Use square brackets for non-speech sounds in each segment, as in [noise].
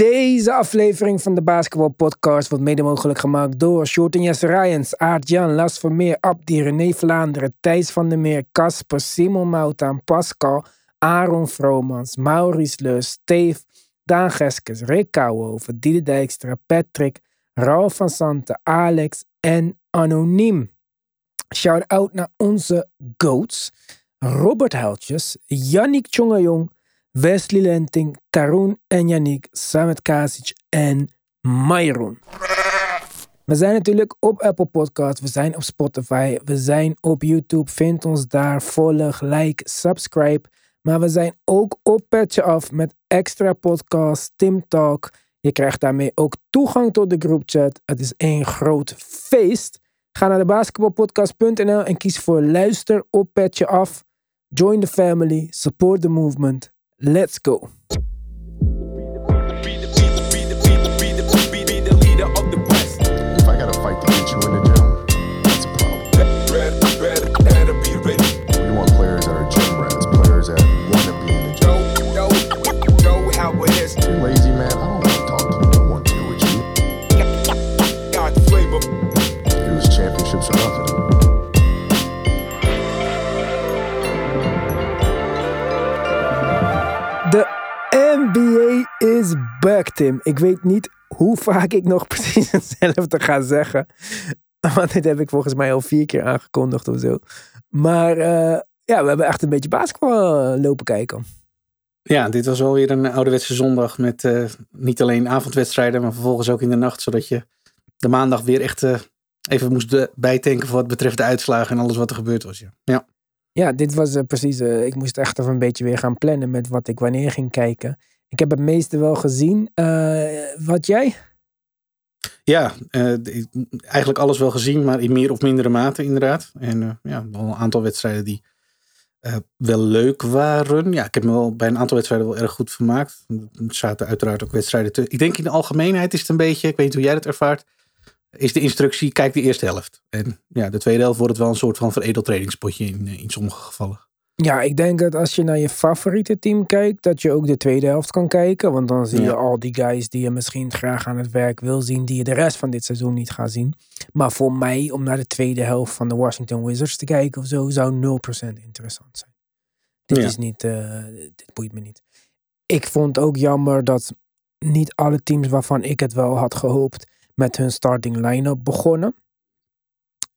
Deze aflevering van de Basketball Podcast wordt mede mogelijk gemaakt door Short en Jesse Ryans, Aart Jan, Las Vermeer, Abdi, René Vlaanderen, Thijs van der Meer, Casper, Simon Moutaan, Pascal, Aaron Vromans, Maurice Leus, Steve, Daan Geskes, Rick Kouwenhoven, Diede Dijkstra, Patrick, Ralf van Santen, Alex en Anoniem. Shout-out naar onze GOATs, Robert Heltjes, Yannick Tjongajong, Wesley Lenting, Tarun en Yannick, Samet Kasic en Myron. We zijn natuurlijk op Apple Podcasts, we zijn op Spotify, we zijn op YouTube. Vind ons daar, volg, like, subscribe. Maar we zijn ook op Petje Af met extra podcasts, Tim Talk. Je krijgt daarmee ook toegang tot de groupchat. Het is één groot feest. Ga naar de basketbalpodcast.nl en kies voor luister op Petje Af. Join the family, support the movement. Let's go. Is back, Tim. Ik weet niet hoe vaak ik nog [laughs] precies hetzelfde ga zeggen. Want dit heb ik volgens mij al vier keer aangekondigd of zo. Maar eh, ja, we hebben echt een beetje basketbal eh, lopen kijken. Ja, dit was wel weer een ouderwetse zondag met eh, niet alleen avondwedstrijden, maar vervolgens ook in de nacht. Zodat je de maandag weer echt even moest bijtanken voor wat betreft de uitslagen en alles wat er gebeurd was. Ja, ja. Ja, dit was precies. ik moest echt even een beetje weer gaan plannen met wat ik wanneer ging kijken. Ik heb het meeste wel gezien. Eh, wat jij? ja eh, eigenlijk alles wel gezien, maar in meer of mindere mate inderdaad. En eh, ja, een aantal wedstrijden die wel leuk waren. Ja, ik heb me wel bij een aantal wedstrijden wel erg goed vermaakt. Er zaten uiteraard ook wedstrijden te. Ik denk in de algemeenheid is het een beetje, ik weet niet hoe jij dat ervaart, is de instructie, kijk de eerste helft. En ja, de tweede helft wordt het wel een soort van veredeld trainingspotje in, in sommige gevallen. Ja, ik denk dat als je naar je favoriete team kijkt, dat je ook de tweede helft kan kijken. Want dan zie je Ja. al die guys die je misschien graag aan het werk wil zien, die je de rest van dit seizoen niet gaat zien. Maar voor mij, om naar de tweede helft van de Washington Wizards te kijken of zo, zou 0% interessant zijn. Dit Ja. is niet, eh, dit boeit me niet. Ik vond ook jammer dat niet alle teams waarvan ik het wel had gehoopt, met hun starting line-up begonnen.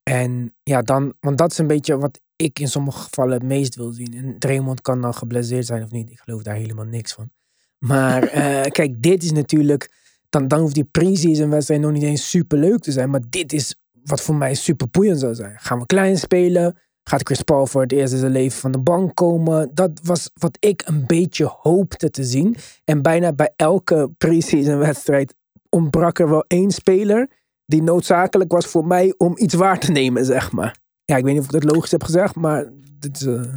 En ja, dan, want dat is een beetje wat ik in sommige gevallen het meest wil zien. En Draymond kan dan geblesseerd zijn of niet. Ik geloof daar helemaal niks van. Maar [laughs] eh, kijk, dit is natuurlijk. Dan, dan hoeft die pre-season wedstrijd nog niet eens super leuk te zijn. Maar dit is wat voor mij super boeiend zou zijn. Gaan we klein spelen? Gaat Chris Paul voor het eerst in zijn leven van de bank komen? Dat was wat ik een beetje hoopte te zien. En bijna bij elke pre-season wedstrijd ontbrak er wel één speler die noodzakelijk was voor mij om iets waar te nemen, zeg maar. Ja, ik weet niet of ik dat logisch heb gezegd, maar dit eh,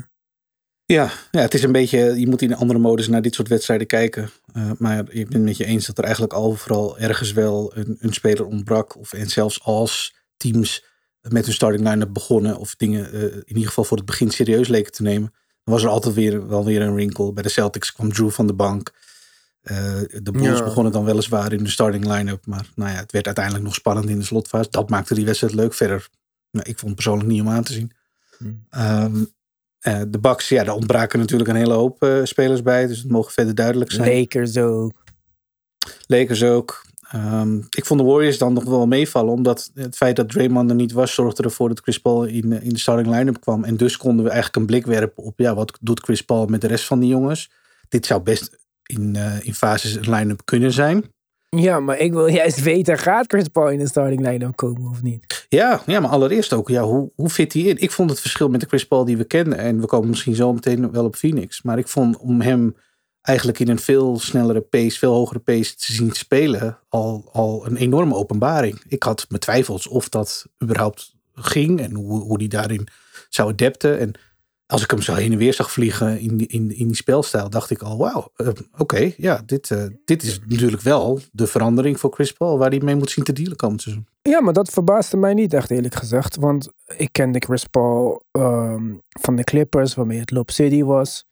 Ja, ja, het is een beetje, je moet in andere modus naar dit soort wedstrijden kijken. Eh, maar ik ben het met je eens dat er eigenlijk overal ergens wel een, een speler ontbrak. Of, en zelfs als teams met hun starting line-up begonnen of dingen eh, in ieder geval voor het begin serieus leken te nemen. Dan was er altijd weer, wel weer een wrinkle. Bij de Celtics kwam Drew van de bank. Eh, de Bulls Ja. begonnen dan weliswaar in de starting line-up. Maar nou ja, het werd uiteindelijk nog spannend in de slotfase. Dat maakte die wedstrijd leuk. Verder, nou, ik vond het persoonlijk niet om aan te zien. Hmm. Ehm, eh, de Bucks, ja, daar ontbraken natuurlijk een hele hoop eh, spelers bij. Dus het mogen verder duidelijk zijn. Lakers ook. Lakers ook. Ehm, ik vond de Warriors dan nog wel meevallen. Omdat het feit dat Draymond er niet was, zorgde ervoor dat Chris Paul in, in de starting line-up kwam. En dus konden we eigenlijk een blik werpen op ja, wat doet Chris Paul met de rest van die jongens. Dit zou best in, eh, in fases een line-up kunnen zijn. Ja, maar ik wil juist weten, gaat Chris Paul in de starting line-up komen of niet? Ja, ja, maar allereerst ook, ja, hoe, hoe fit hij in? Ik vond het verschil met de Chris Paul die we kenden. En we komen misschien zo meteen wel op Phoenix. Maar ik vond om hem eigenlijk in een veel snellere pace, veel hogere pace te zien spelen, al, al een enorme openbaring. Ik had mijn twijfels of dat überhaupt ging en hoe, hoe die daarin zou adapten. En als ik hem zo heen en weer zag vliegen in die, in, in die spelstijl, dacht ik al, wauw, eh, oké, ja, dit, eh, dit is natuurlijk wel de verandering voor Chris Paul, waar hij mee moet zien te dealen komend seizoen. Ja, maar dat verbaasde mij niet echt eerlijk gezegd. Want ik kende Chris Paul ehm, van de Clippers, waarmee het Lob City was.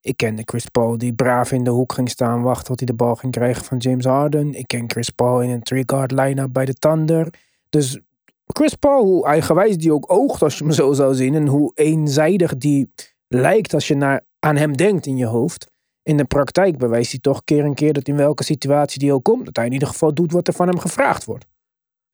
Ik kende Chris Paul die braaf in de hoek ging staan wachten tot hij de bal ging krijgen van James Harden. Ik ken Chris Paul in een three-guard line-up bij de Thunder. Dus Chris Paul, hoe eigenwijs die ook oogt als je hem zo zou zien. En hoe eenzijdig die lijkt als je naar, aan hem denkt in je hoofd. In de praktijk bewijst hij toch keer en keer dat in welke situatie die ook komt. Dat hij in ieder geval doet wat er van hem gevraagd wordt.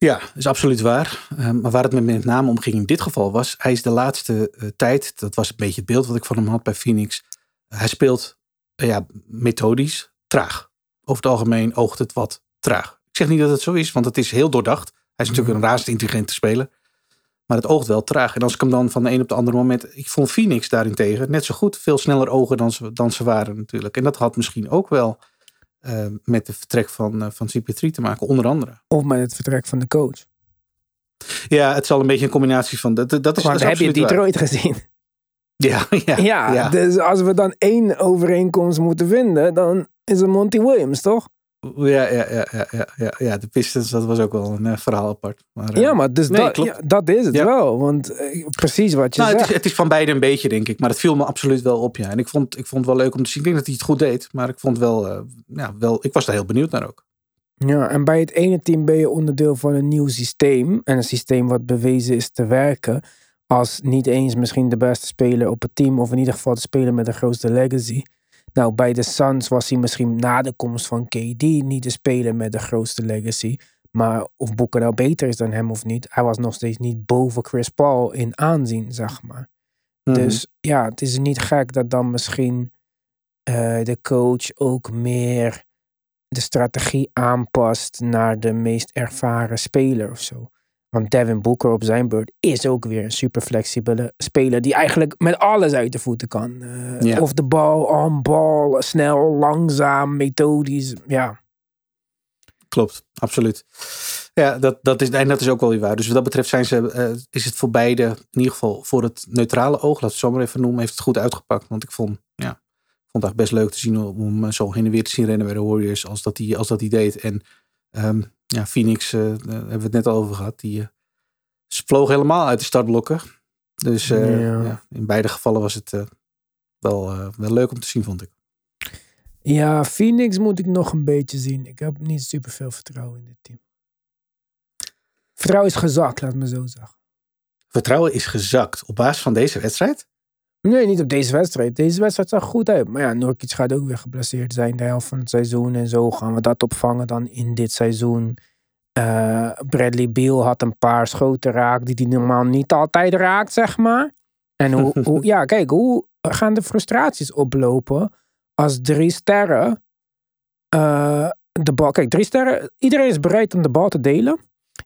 Ja, is absoluut waar. Uh, maar waar het me met name om ging in dit geval was, hij is de laatste uh, tijd, dat was een beetje het beeld wat ik van hem had bij Phoenix. hij speelt uh, ja, methodisch traag. Over het algemeen oogt het wat traag. Ik zeg niet dat het zo is, want het is heel doordacht. Hij is natuurlijk een razend intelligente speler. Maar het oogt wel traag. En als ik hem dan van de een op de andere moment. Ik vond Phoenix daarentegen net zo goed. Veel sneller ogen dan ze, dan ze waren natuurlijk. En dat had misschien ook wel uh, met het vertrek van, uh, van CP3 te maken, onder andere. Of met het vertrek van de coach. Ja, het zal een beetje een combinatie van. Dat, dat is, dat is heb je Detroit waar. gezien? [laughs] Ja, ja, ja, ja, dus als we dan één overeenkomst moeten vinden, dan is het Monty Williams, toch? Ja, ja, ja, ja, ja, ja, de Pistons, dat was ook wel een uh, verhaal apart. Maar, uh, ja, maar dus nee, dat, ja, dat is het ja. wel. Want uh, precies wat je nou, zegt. Het is, het is, van beide een beetje, denk ik. Maar het viel me absoluut wel op, ja. En ik vond, ik vond het wel leuk om te zien. Ik denk dat hij het goed deed. Maar ik vond wel, ja, wel ik was daar heel benieuwd naar ook. Ja, en bij het ene team ben je onderdeel van een nieuw systeem. En een systeem wat bewezen is te werken. Als niet eens misschien de beste speler op het team. Of in ieder geval de speler met de grootste legacy. Nou, bij de Suns was hij misschien na de komst van KD niet de speler met de grootste legacy. Maar of Boeker nou beter is dan hem of niet, hij was nog steeds niet boven Chris Paul in aanzien, zeg maar. Mm -hmm. Dus ja, het is niet gek dat dan misschien uh, de coach ook meer de strategie aanpast naar de meest ervaren speler of zo. Want Devin Booker op zijn beurt is ook weer een super flexibele speler. Die eigenlijk met alles uit de voeten kan. Uh, ja. Of de bal, on bal, snel, langzaam, methodisch. Ja. Klopt, absoluut. Ja, dat, dat is, en dat is ook wel weer waar. Dus wat dat betreft zijn ze, uh, is het voor beide, in ieder geval voor het neutrale oog, laat het zo maar even noemen, heeft het goed uitgepakt. Want ik vond, ja, ik vond het echt best leuk te zien om, om zo heen en weer te zien rennen bij de Warriors als dat hij als dat deed. En um, ja, Phoenix, uh, daar hebben we het net al over gehad, die ze vloog helemaal uit de startblokken. Dus uh, ja. Ja, in beide gevallen was het wel, wel leuk om te zien, vond ik. Ja, Phoenix moet ik nog een beetje zien. Ik heb niet super veel vertrouwen in dit team. Vertrouwen is gezakt, laat me zo zeggen. Vertrouwen is gezakt op basis van deze wedstrijd? Nee, niet op deze wedstrijd. Deze wedstrijd zag goed uit. Maar ja, Nurkic gaat ook weer geblesseerd zijn de helft van het seizoen. En zo gaan we dat opvangen dan in dit seizoen. Uh, Bradley Beal had een paar schoten raak die hij normaal niet altijd raakt, zeg maar. En hoe, [laughs] hoe, ja, kijk, hoe gaan de frustraties oplopen als drie sterren uh, de bal. Kijk, drie sterren. Iedereen is bereid om de bal te delen.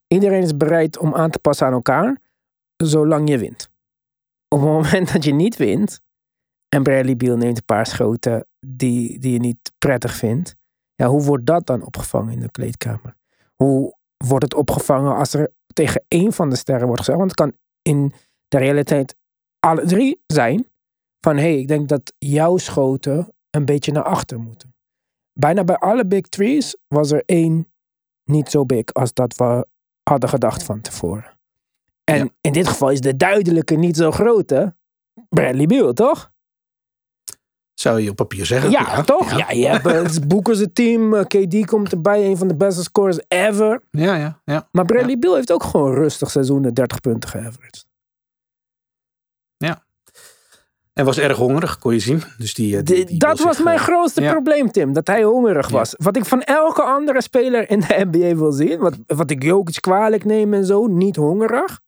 Iedereen is bereid om aan te passen aan elkaar, zolang je wint. Op het moment dat je niet wint en Bradley Beal neemt een paar schoten die, die je niet prettig vindt, ja, hoe wordt dat dan opgevangen in de kleedkamer? Hoe wordt het opgevangen als er tegen één van de sterren wordt gezegd? Want het kan in de realiteit alle drie zijn. Van hé, hey, ik denk dat jouw schoten een beetje naar achter moeten. Bijna bij alle big threes was er één niet zo big als dat we hadden gedacht van tevoren. En ja. in dit geval is de duidelijke niet zo grote Bradley Beal, toch? Zou je op papier zeggen. Ja, ja. toch? Ja, ja je hebt Boekers team. KD komt erbij. Een van de beste scores ever. Ja, ja, ja. Maar Bradley ja. Beal heeft ook gewoon rustig seizoenen 30 punten geaveraged. Ja. En was erg hongerig, kon je zien. Dus die, die, die dat was mijn grootste probleem, Tim. Dat hij hongerig was. Wat ik van elke andere speler in de [laughs] NBA wil zien. Wat, wat ik Jokic kwalijk neem en zo. Niet hongerig.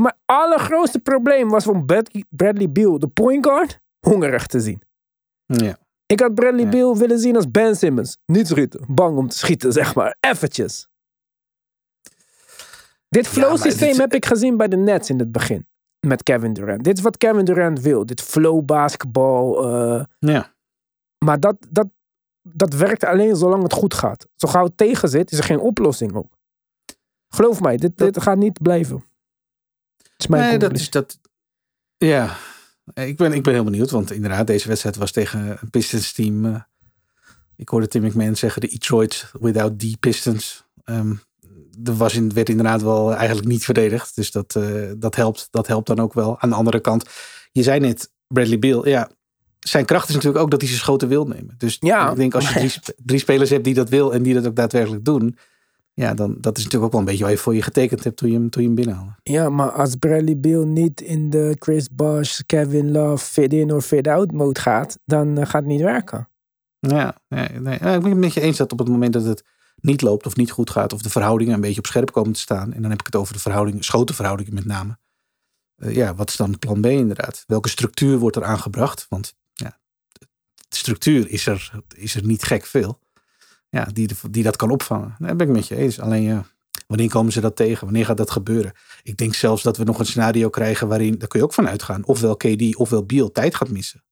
Mijn allergrootste probleem was van Bradley Beal, de point guard, hongerig te zien. Ja. Ik had Bradley ja. Beal willen zien als Ben Simmons. Niet schieten. Bang om te schieten, zeg maar. Eventjes. Dit flow systeem ja, dit... heb ik gezien bij de Nets in het begin. Met Kevin Durant. Dit is wat Kevin Durant wil. Dit flow basketbal. Uh... Ja. Maar dat, dat, dat werkt alleen zolang het goed gaat. Zo gauw het tegen zit, is er geen oplossing ook. Geloof mij, dit, dit gaat niet blijven. Dat is mijn nee, dat is dat. Ja, ik ben, ik ben heel benieuwd, want inderdaad, deze wedstrijd was tegen een Pistons team. Uh, ik hoorde Tim McMahon zeggen, de Detroit without the Pistons. Um, er was in, werd inderdaad wel eigenlijk niet verdedigd. Dus dat, uh, dat, helpt, dat helpt dan ook wel. Aan de andere kant, je zei net, Bradley Beal, ja, zijn kracht is natuurlijk ook dat hij zijn schoten wil nemen. Dus Ja, ik denk als je drie, [laughs] drie spelers hebt die dat wil en die dat ook daadwerkelijk doen. Ja, dan dat is natuurlijk ook wel een beetje waar je voor je getekend hebt toen je hem, toen je hem binnenhaalde. Ja, maar als Bradley Beal niet in de Chris Bosh, Kevin Love, fit-in of fit-out mode gaat, dan eh, gaat het niet werken. Ja, nee, nee. Ja, ik ben het met je eens dat op het moment dat het niet loopt of niet goed gaat, of de verhoudingen een beetje op scherp komen te staan. En dan heb ik het over de verhoudingen, schotenverhoudingen met name. Eh, ja, wat is dan plan B inderdaad? Welke structuur wordt er aangebracht? Want ja, de structuur is er, is er niet gek veel. Ja, die, die dat kan opvangen. Daar ben ik met je eens. Alleen ja, wanneer komen ze dat tegen? Wanneer gaat dat gebeuren? Ik denk zelfs dat we nog een scenario krijgen waarin, daar kun je ook van uitgaan, ofwel KD ofwel Beal tijd gaat missen.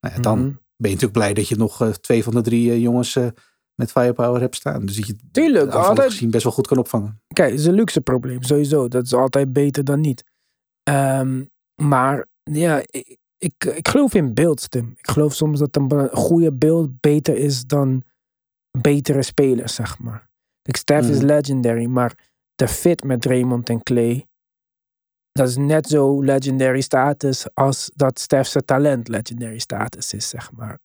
Nou ja, dan Mhm. ben je natuurlijk blij dat je nog eh, twee van de drie eh, jongens eh, met firepower hebt staan. Dus dat je het Tuurlijk, altijd- gezien best wel goed kan opvangen. Kijk, het is een luxe probleem, sowieso. Dat is altijd beter dan niet. Ehm, maar ja, ik, ik, ik geloof in beeld, Tim. Ik geloof soms dat een goede beeld beter is dan betere spelers, zeg maar. Kijk, Steph is Mhm. legendary, maar de fit met Raymond en Clay, dat is net zo legendary status als dat Steph's talent legendary status is, zeg maar.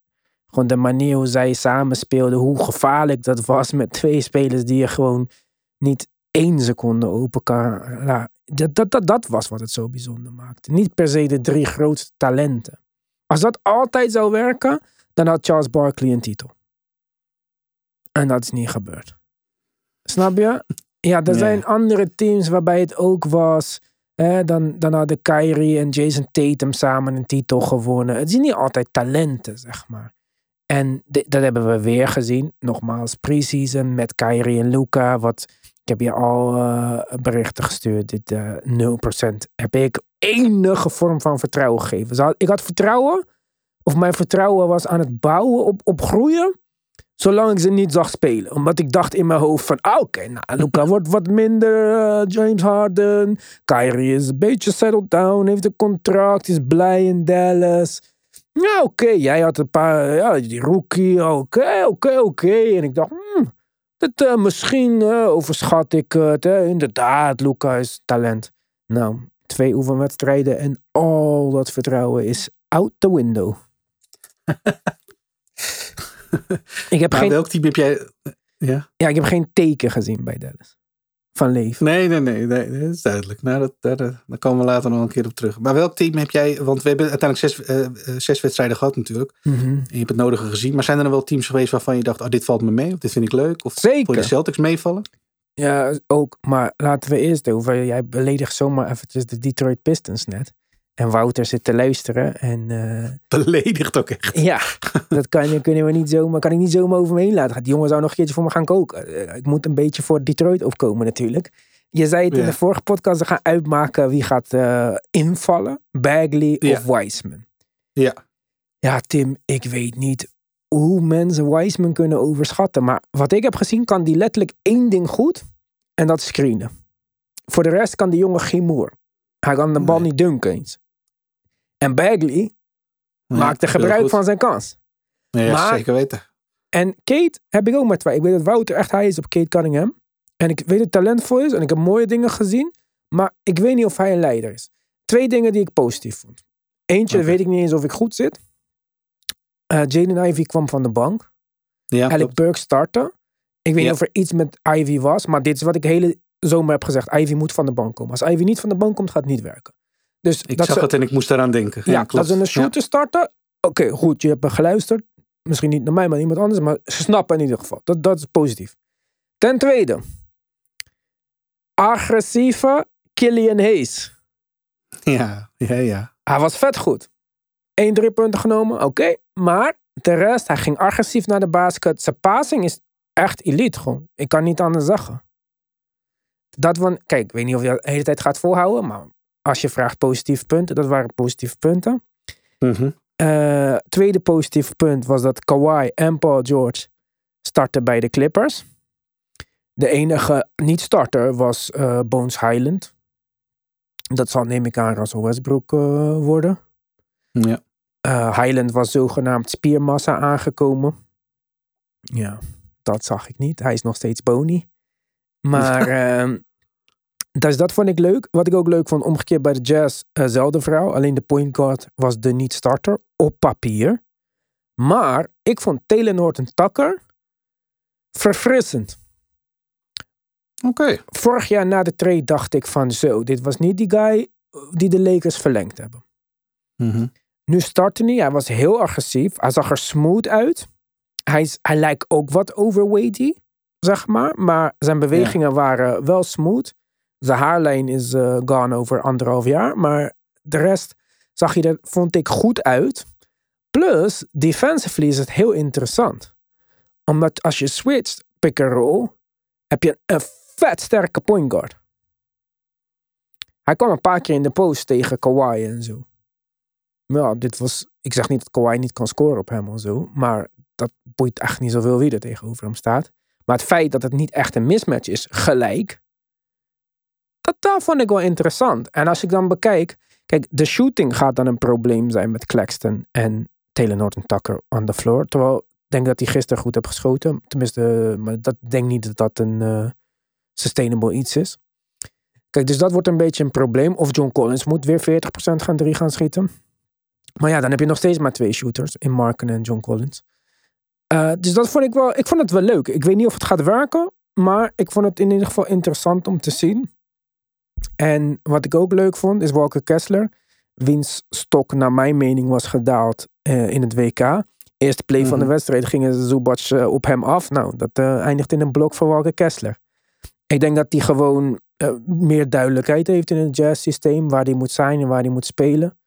Gewoon de manier hoe zij samen speelden, hoe gevaarlijk dat was met twee spelers die je gewoon niet één seconde open kan. la- dat, dat, dat, dat was wat het zo bijzonder maakte. Niet per se de drie grootste talenten. Als dat altijd zou werken, dan had Charles Barkley een titel. En dat is niet gebeurd. Snap je? [laughs] Ja, er Nee. zijn andere teams waarbij het ook was. Hè, dan, dan hadden Kyrie en Jason Tatum samen een titel gewonnen. Het zijn niet altijd talenten, zeg maar. En dat hebben we weer gezien. Nogmaals, preseason met Kyrie en Luca. Wat, ik heb je al eh, berichten gestuurd. Dit eh 0% heb ik enige vorm van vertrouwen gegeven. Ik had vertrouwen. Of mijn vertrouwen was aan het bouwen, op, op groeien. Zolang ik ze niet zag spelen. Omdat ik dacht in mijn hoofd van... ah, Oké, nou, Luca wordt wat minder. eh, James Harden. Kyrie is een beetje settled down. Heeft een contract. Is blij in Dallas. Ja, oké. Jij had een paar... Ja, die rookie. Oké, oké, oké. En ik dacht... Hmm, dit, eh, misschien eh, overschat ik het. Inderdaad, Luca is talent. Nou, twee oefenwedstrijden. En al dat vertrouwen is out the window. [laughs] [laughs] ik heb Maar geen welk team heb jij... Ja? ja, ik heb geen teken gezien bij Dallas. Van leven. Nee, nee, nee, nee, dat is duidelijk. Nou, dat, daar, daar komen we later nog een keer op terug. Maar welk team heb jij... Want we hebben uiteindelijk zes, eh, eh, zes wedstrijden gehad natuurlijk. Mhm. En je hebt het nodige gezien. Maar zijn er dan wel teams geweest waarvan je dacht... Oh, dit valt me mee. Of dit vind ik leuk. Of Zeker. voor de Celtics meevallen? Ja, ook. Maar laten we eerst over. Jij beledigt zomaar eventjes de Detroit Pistons net. En Wouter zit te luisteren. En Beledigd ook echt. ja, dat kan, kunnen we niet zomaar, kan ik niet zomaar over me heen laten. Die jongen zou nog een keertje voor me gaan koken. Eh, ik moet een beetje voor Detroit opkomen natuurlijk. Je zei het in de vorige podcast. We gaan uitmaken wie gaat eh, invallen. Bagley Ja. of Wiseman. Ja. Ja, Tim, ik weet niet hoe mensen Wiseman kunnen overschatten. Maar wat ik heb gezien, kan die letterlijk één ding goed. En dat is screenen. Voor de rest kan die jongen geen moer. Hij kan de bal Nee. niet dunken eens. En Bagley Ja, maakte gebruik goed. van zijn kans. Ja, maar- zeker weten. En Kate heb ik ook met twee. Ik weet dat Wouter echt hij is op Kate Cunningham. En ik weet dat hij talentvol is. En ik heb mooie dingen gezien. Maar ik weet niet of hij een leider is. Twee dingen die ik positief vond. Eentje weet ik niet eens of ik goed zit. Eh Jaden Ivy kwam van de bank. Ja, Alec. Burke startte. Ik weet Ja. niet of er iets met Ivy was. Maar dit is wat ik de hele zomer heb gezegd. Ivy moet van de bank komen. Als Ivy niet van de bank komt, gaat het niet werken. Dus ik dat zag ze, het en ik moest daaraan denken. ja, klopt. dat ze een shooter starten. Oké, goed. Je hebt me geluisterd. Misschien niet naar mij, maar iemand anders. Maar ze snappen in ieder geval. Dat, dat is positief. Ten tweede. Agressieve Killian Hayes. Ja, ja, ja. Hij was vet goed. Eén drie punten genomen, oké. Maar de rest, hij ging agressief naar de basket. Zijn passing is echt elite gewoon. Ik kan niet anders zeggen. Dat van, kijk, ik weet niet of je dat de hele tijd gaat volhouden. Maar als je vraagt positieve punten, dat waren positieve punten. Mhm. Eh, tweede positief punt was dat Kawhi en Paul George startten bij de Clippers. De enige niet-starter was eh, Bones Highland. Dat zal, neem ik aan, Russell Westbrook eh, worden. Ja. Highland was zogenaamd spiermassa aangekomen. Ja, dat zag ik niet. Hij is nog steeds bony. Maar [laughs] ehm, dus dat vond ik leuk. Wat ik ook leuk vond, omgekeerd bij de Jazz, eh, zelfde vrouw. Alleen de point guard was de niet-starter op papier. Maar ik vond Taylor Tucker verfrissend. Oké. Vorig jaar na de trade dacht ik van zo, dit was niet die guy die de Lakers verlengd hebben. Mhm. Nu startte hij, hij was heel agressief. Hij zag er smooth uit. Hij, hij lijkt ook wat overweighty, zeg maar. Maar zijn bewegingen waren wel smooth. Zijn haarlijn is eh, gone over anderhalf jaar. Maar de rest zag je er, vond ik, goed uit. Plus, defensively is het heel interessant. Omdat als je switcht pick and roll, heb je een vet sterke point guard. Hij kwam een paar keer in de post tegen Kawhi en zo. Ja, dit was. Ik zeg niet dat Kawhi niet kan scoren op hem of zo. Maar dat boeit echt niet zoveel wie er tegenover hem staat. Maar het feit dat het niet echt een mismatch is, gelijk. Dat, dat vond ik wel interessant. En als ik dan bekijk. Kijk, de shooting gaat dan een probleem zijn met Claxton en Taylor Norton Tucker on the floor. Terwijl ik denk dat hij gisteren goed heeft geschoten. Tenminste, maar dat denk niet dat dat een eh, sustainable iets is. Kijk, dus dat wordt een beetje een probleem. Of John Collins moet weer 40% gaan drie gaan schieten. Maar ja, dan heb je nog steeds maar twee shooters in Marken en John Collins. Uh, dus dat vond ik wel, ik vond het wel leuk. Ik weet niet of het gaat werken, maar ik vond het in ieder geval interessant om te zien. En wat ik ook leuk vond, is Walker Kessler, wiens stok naar mijn mening was gedaald uh, in het WK. Eerste play mm -hmm. van de wedstrijd gingen Zubac uh, op hem af. Nou, dat eindigt in een blok voor Walker Kessler. Ik denk dat hij gewoon meer duidelijkheid heeft in het jazz systeem, waar hij moet zijn en waar hij moet spelen.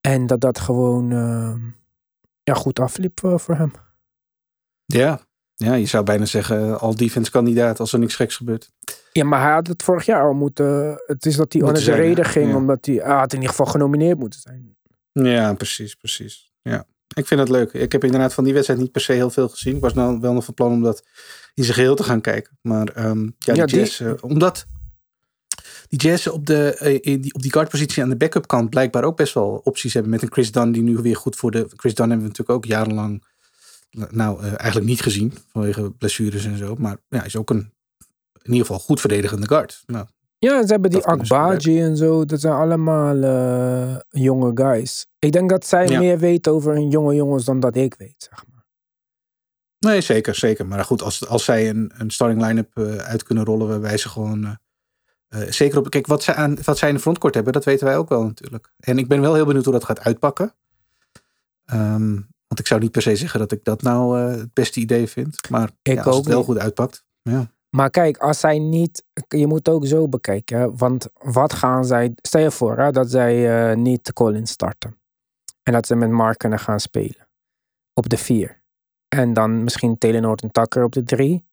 En dat dat gewoon uh, ja, goed afliep voor hem. Ja. ja, je zou bijna zeggen al defense kandidaat als er niks geks gebeurt. Ja, maar hij had het vorig jaar al moeten. Het is dat hij onder de reden ging, ja. omdat hij, hij had in ieder geval genomineerd moeten zijn. Ja, precies, precies. Ja. Ik vind het leuk. Ik heb inderdaad van die wedstrijd niet per se heel veel gezien. Ik was nou wel nog van plan om dat in zijn geheel te gaan kijken. Maar um, ja, ja, die jazz, die... uh, omdat die Jazz op, de, uh, die, op die guardpositie aan de backup kant blijkbaar ook best wel opties hebben. Met een Chris Dunn die nu weer goed voor de... Chris Dunn hebben we natuurlijk ook jarenlang nou uh, eigenlijk niet gezien. Vanwege blessures en zo. Maar ja, is ook een in ieder geval goed verdedigende guard. Nou, ja, ze hebben die Akbaji en zo. Dat zijn allemaal uh, jonge guys. Ik denk dat zij ja. meer weten over hun jonge jongens dan dat ik weet, zeg maar. Nee, zeker, zeker. Maar goed, als, als zij een, een starting line-up uh, uit kunnen rollen waarbij ze gewoon... Uh, uh, zeker op, kijk, wat zij, aan, wat zij in de frontcourt hebben, dat weten wij ook wel natuurlijk. En ik ben wel heel benieuwd hoe dat gaat uitpakken. Um, want ik zou niet per se zeggen dat ik dat nou het beste idee vind. Maar ik ja, als het wel goed uitpakt. Ja. Maar kijk, als zij niet. Je moet ook zo bekijken. Want wat gaan zij. Stel je voor hè, dat zij uh, niet Collins starten. En dat ze met Markenen gaan spelen. Op de vier. En dan misschien Taylor Norton Tucker op de drie.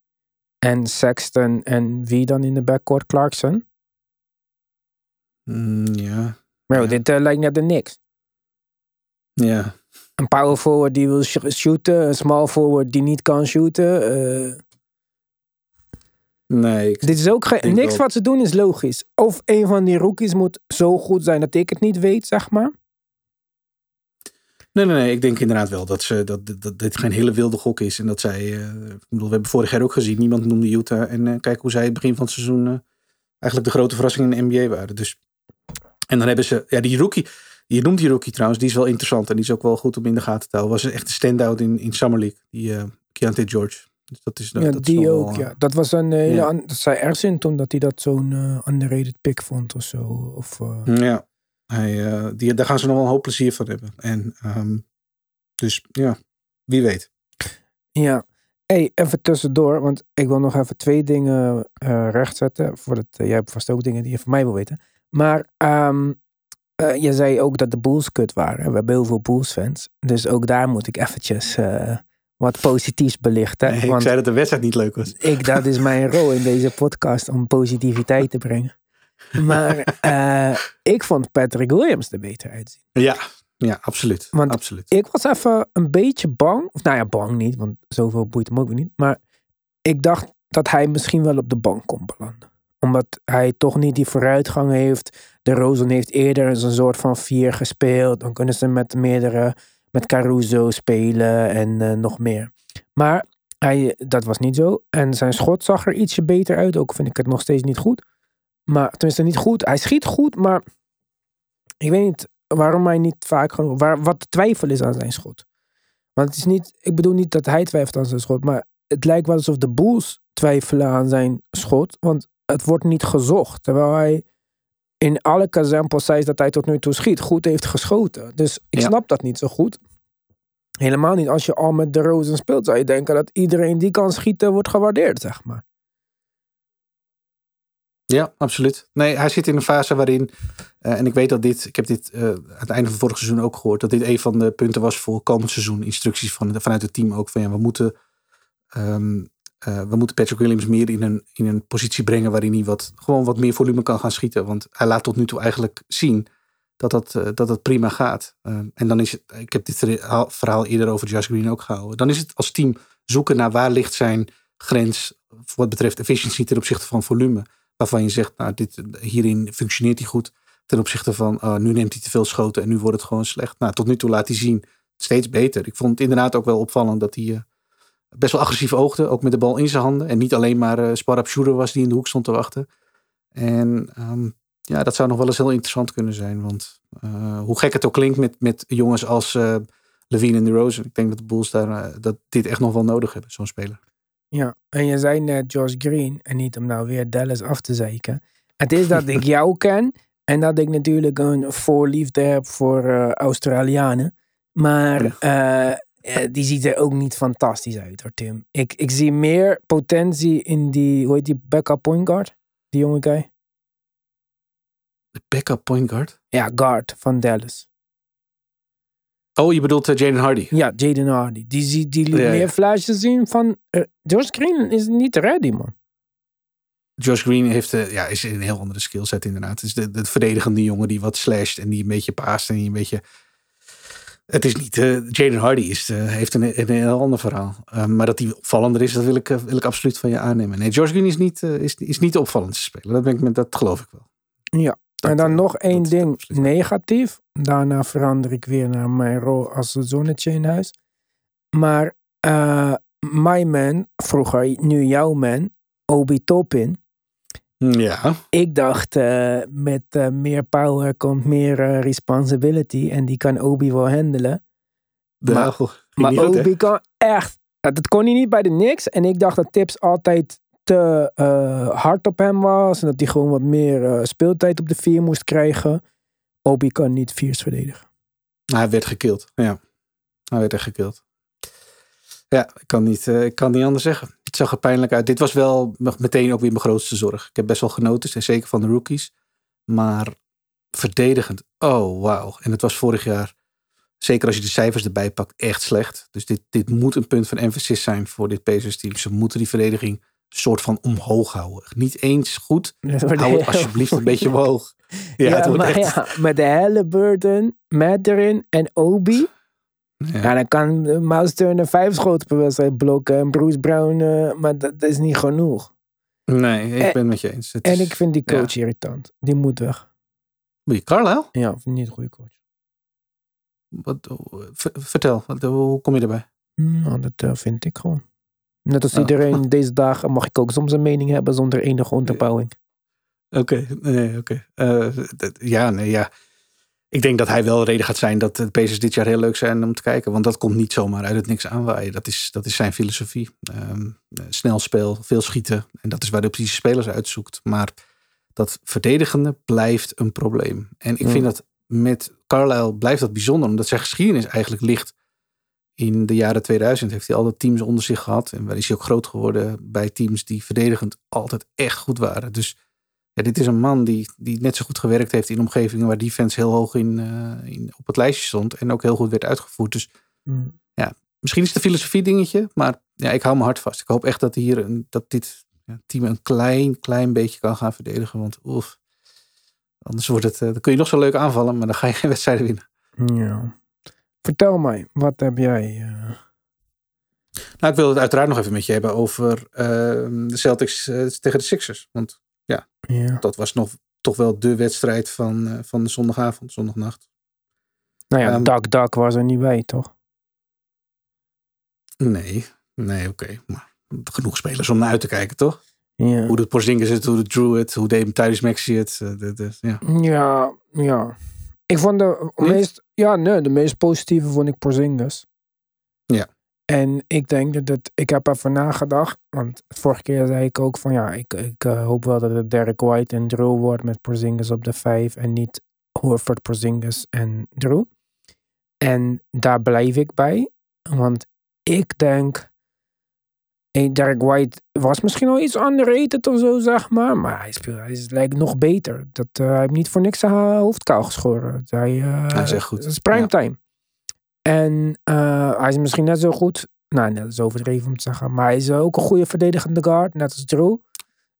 En Sexton en wie dan in de backcourt? Clarkson? Mm, ja. Ja. dit uh, lijkt net de niks. Ja. Een power forward die wil shooten. Een small forward die niet kan shooten. Uh, nee. Ik dit is ook geen, niks wat ze doen is logisch. Of een van die rookies moet zo goed zijn dat ik het niet weet, zeg maar. Nee, nee, nee. Ik denk inderdaad wel dat, ze, dat, dat, dat dit geen hele wilde gok is. En dat zij, uh, ik bedoel, we hebben vorig jaar ook gezien, niemand noemde Utah. En uh, kijk hoe zij het begin van het seizoen uh, eigenlijk de grote verrassing in de NBA waren. Dus, en dan hebben ze, ja, die rookie, je noemt die rookie trouwens, die is wel interessant. En die is ook wel goed om in de gaten te houden. Was een echte stand-out in, in Summer League, die Keontae George. Dus dat is, ja, dat die is ook, ja. Dat was een hele, ja. dat zei toen dat hij dat zo'n uh, underrated pick vond of zo. Of, uh... Ja, hij, uh, die, daar gaan ze nog wel een hoop plezier van hebben. En um, dus ja, wie weet. Ja, hey, even tussendoor, want ik wil nog even twee dingen rechtzetten. Voordat, jij hebt vast ook dingen die je van mij wil weten. Maar um, uh, je zei ook dat de Bulls kut waren. We hebben heel veel Bulls fans. Dus ook daar moet ik eventjes wat positiefs belichten. Nee, ik zei dat de wedstrijd niet leuk was. Ik, dat is mijn rol in deze podcast om positiviteit te brengen. Maar ik vond Patrick Williams er beter uitzien. Ja, ja, absoluut. Want absoluut. ik was even een beetje bang. Of nou ja, bang niet, want zoveel boeit hem ook weer niet. Maar ik dacht dat hij misschien wel op de bank kon belanden. Omdat hij toch niet die vooruitgang heeft. De Rosen heeft eerder een soort van vier gespeeld. Dan kunnen ze met meerdere, met Caruso spelen en uh, nog meer. Maar hij, dat was niet zo. En zijn schot zag er ietsje beter uit. Ook vind ik het nog steeds niet goed. Maar tenminste niet goed. Hij schiet goed, maar ik weet niet waarom hij niet vaak genoeg. Waar, wat twijfel is aan zijn schot. Want het is niet, ik bedoel niet dat hij twijfelt aan zijn schot, maar het lijkt wel alsof de Bulls twijfelen aan zijn schot, want het wordt niet gezocht. Terwijl hij in alle zei dat hij tot nu toe schiet, goed heeft geschoten. Dus ik Ja. snap dat niet zo goed. Helemaal niet. Als je al met de Rozen speelt, zou je denken dat iedereen die kan schieten wordt gewaardeerd, zeg maar. Ja, absoluut. Nee, hij zit in een fase waarin, eh, en ik weet dat dit, ik heb dit eh, aan het einde van vorig seizoen ook gehoord, dat dit een van de punten was voor komend seizoen. Instructies van, vanuit het team ook van ja, we moeten, ehm, eh, we moeten Patrick Williams meer in een, in een positie brengen waarin hij wat, gewoon wat meer volume kan gaan schieten. Want hij laat tot nu toe eigenlijk zien dat dat, eh, dat, dat prima gaat. Ehm, en dan is het, ik heb dit verhaal- eerder over Josh Green ook gehouden. Dan is het als team zoeken naar waar ligt zijn grens wat betreft efficiëntie ten opzichte van volume waarvan je zegt, nou, dit, hierin functioneert hij goed. Ten opzichte van, oh, nu neemt hij te veel schoten en nu wordt het gewoon slecht. Nou, tot nu toe laat hij zien, steeds beter. Ik vond het inderdaad ook wel opvallend dat hij eh, best wel agressief oogde. Ook met de bal in zijn handen. En niet alleen maar uh, Sparap Shooter was die in de hoek stond te wachten. En ehm, ja, dat zou nog wel eens heel interessant kunnen zijn. Want uh, hoe gek het ook klinkt met, met jongens als uh, Levine en DeRozan. Ik denk dat de Bulls daar, uh, dat dit echt nog wel nodig hebben, zo'n speler. Ja, en je zei net Josh Green, en niet om nou weer Dallas af te zeiken. Het is dat ik jou [laughs] ken en dat ik natuurlijk een voorliefde heb voor Australianen. Maar uh, die ziet er ook niet fantastisch uit hoor, Tim. Ik, ik zie meer potentie in die, hoe heet die, backup point guard? Die jonge guy. De backup point guard? Ja, guard van Dallas. Oh, je bedoelt uh, Jaden Hardy? Ja, Jaden Hardy. Die, die, die liet ja, meer ja. flashes zien van... Uh, Josh Green is niet ready, man. Josh Green heeft, uh, ja, is een heel andere skillset inderdaad. Het is de, de verdedigende jongen die wat slasht en die een beetje paast en die een beetje... Het is niet... Jaden Hardy is, heeft een, een, heel ander verhaal. maar dat hij opvallender is, dat wil ik, wil ik absoluut van je aannemen. Nee, Josh Green is niet, is, is niet de opvallendste speler. Dat, ben ik met, dat geloof ik wel. Ja, dat, en dan nog één ding negatief. Daarna verander ik weer naar mijn rol als zonnetje in huis. Maar my man, vroeger, nu jouw man, Obi Toppin. Ja. Ik dacht, uh, met uh, meer power komt meer responsibility. En die kan Obi wel handelen. Maar, maar Obi goed, kan echt. Dat kon hij niet bij de Knicks. En ik dacht dat Tips altijd te hard op hem was. En dat hij gewoon wat meer speeltijd op de vier moest krijgen. Obi kan niet viers verdedigen. Hij werd gekild. Ja. Hij werd echt gekild. Ja, ik kan, niet, ik kan niet anders zeggen. Het zag er pijnlijk uit. Dit was wel meteen ook weer mijn grootste zorg. Ik heb best wel genoten, en zeker van de rookies. Maar verdedigend, oh wauw. En het was vorig jaar, zeker als je de cijfers erbij pakt, echt slecht. Dus dit, dit moet een punt van emphasis zijn voor dit Pacers team. Ze moeten die verdediging soort van omhoog houden. Niet eens goed, [laughs] hou het alsjeblieft een beetje omhoog. Ja, ja maar echt... ja, met de Halliburton, Matterin en Obi. Ja. ja. dan kan Miles Turner vijf schoten per wedstrijd blokken en Bruce Brown, uh, maar dat, is niet genoeg. Nee, ik en, ben het met je eens. Het en is, ik vind die coach ja. irritant. Die moet weg. Wie, Carlisle? Ja, vind niet een goede coach. Wat, vertel, wat, hoe kom je erbij? Nou, dat uh, vind ik gewoon. Net als iedereen oh. [laughs] deze dagen mag ik ook soms een mening hebben zonder enige onderbouwing. Oké, okay, nee, oké. Okay. Uh, ja, nee, ja. Ik denk dat hij wel reden gaat zijn dat de Pacers dit jaar heel leuk zijn om te kijken. Want dat komt niet zomaar uit het niks aanwaaien. Dat is, dat is zijn filosofie. Um, snel spel, veel schieten. En dat is waar de precieze spelers uitzoekt. Maar dat verdedigende blijft een probleem. En ik vind dat met Carlisle blijft dat bijzonder. Omdat zijn geschiedenis eigenlijk ligt in de jaren 2000 heeft hij altijd teams onder zich gehad. En waar is hij ook groot geworden bij teams die verdedigend altijd echt goed waren. Dus ja, dit is een man die, die net zo goed gewerkt heeft in omgevingen waar defense heel hoog in, uh, in, op het lijstje stond. En ook heel goed werd uitgevoerd. Dus mm. ja, misschien is het een filosofie dingetje. Maar ja, ik hou me hard vast. Ik hoop echt dat, hier een, dat dit ja, team een klein, klein beetje kan gaan verdedigen. Want oef, anders wordt het, uh, dan kun je nog zo leuk aanvallen. Maar dan ga je geen [laughs] wedstrijden winnen. Ja. Vertel mij, wat heb jij? Uh... Nou, ik wil het uiteraard nog even met je hebben over de Celtics tegen de Sixers. Want ja, ja, dat was nog toch wel de wedstrijd van, van de zondagavond, zondagnacht. Nou ja, um, Dak Dak was er niet bij, toch? Nee, nee, oké. Okay. Maar genoeg spelers om naar uit te kijken, toch? Ja. Hoe de Porzingis het, hoe de Drew het, hoe deed Tijdens Maxi het. De, de, ja. ja, ja. Ik vond de meest, ja, nee, de meest positieve vond ik Porzingis. En ik denk dat ik heb even nagedacht, want vorige keer zei ik ook van ja, ik, ik eh, hoop wel dat het Derek White en Drew wordt met Porzingis op de vijf en niet Horford, Porzingis en Drew. En daar blijf ik bij, want ik denk, hey, Derek White was misschien al iets underrated of zo, zeg maar, maar hij, speelt, hij is, lijkt nog beter. Dat, eh, hij heeft niet voor niks zijn hoofd kaal geschoren. Hij, eh, Hij is echt goed. Het is primetime. En eh, hij is misschien net zo goed. Nou, net is overdreven om te zeggen. Maar hij is ook een goede verdedigende guard. Net als Drew.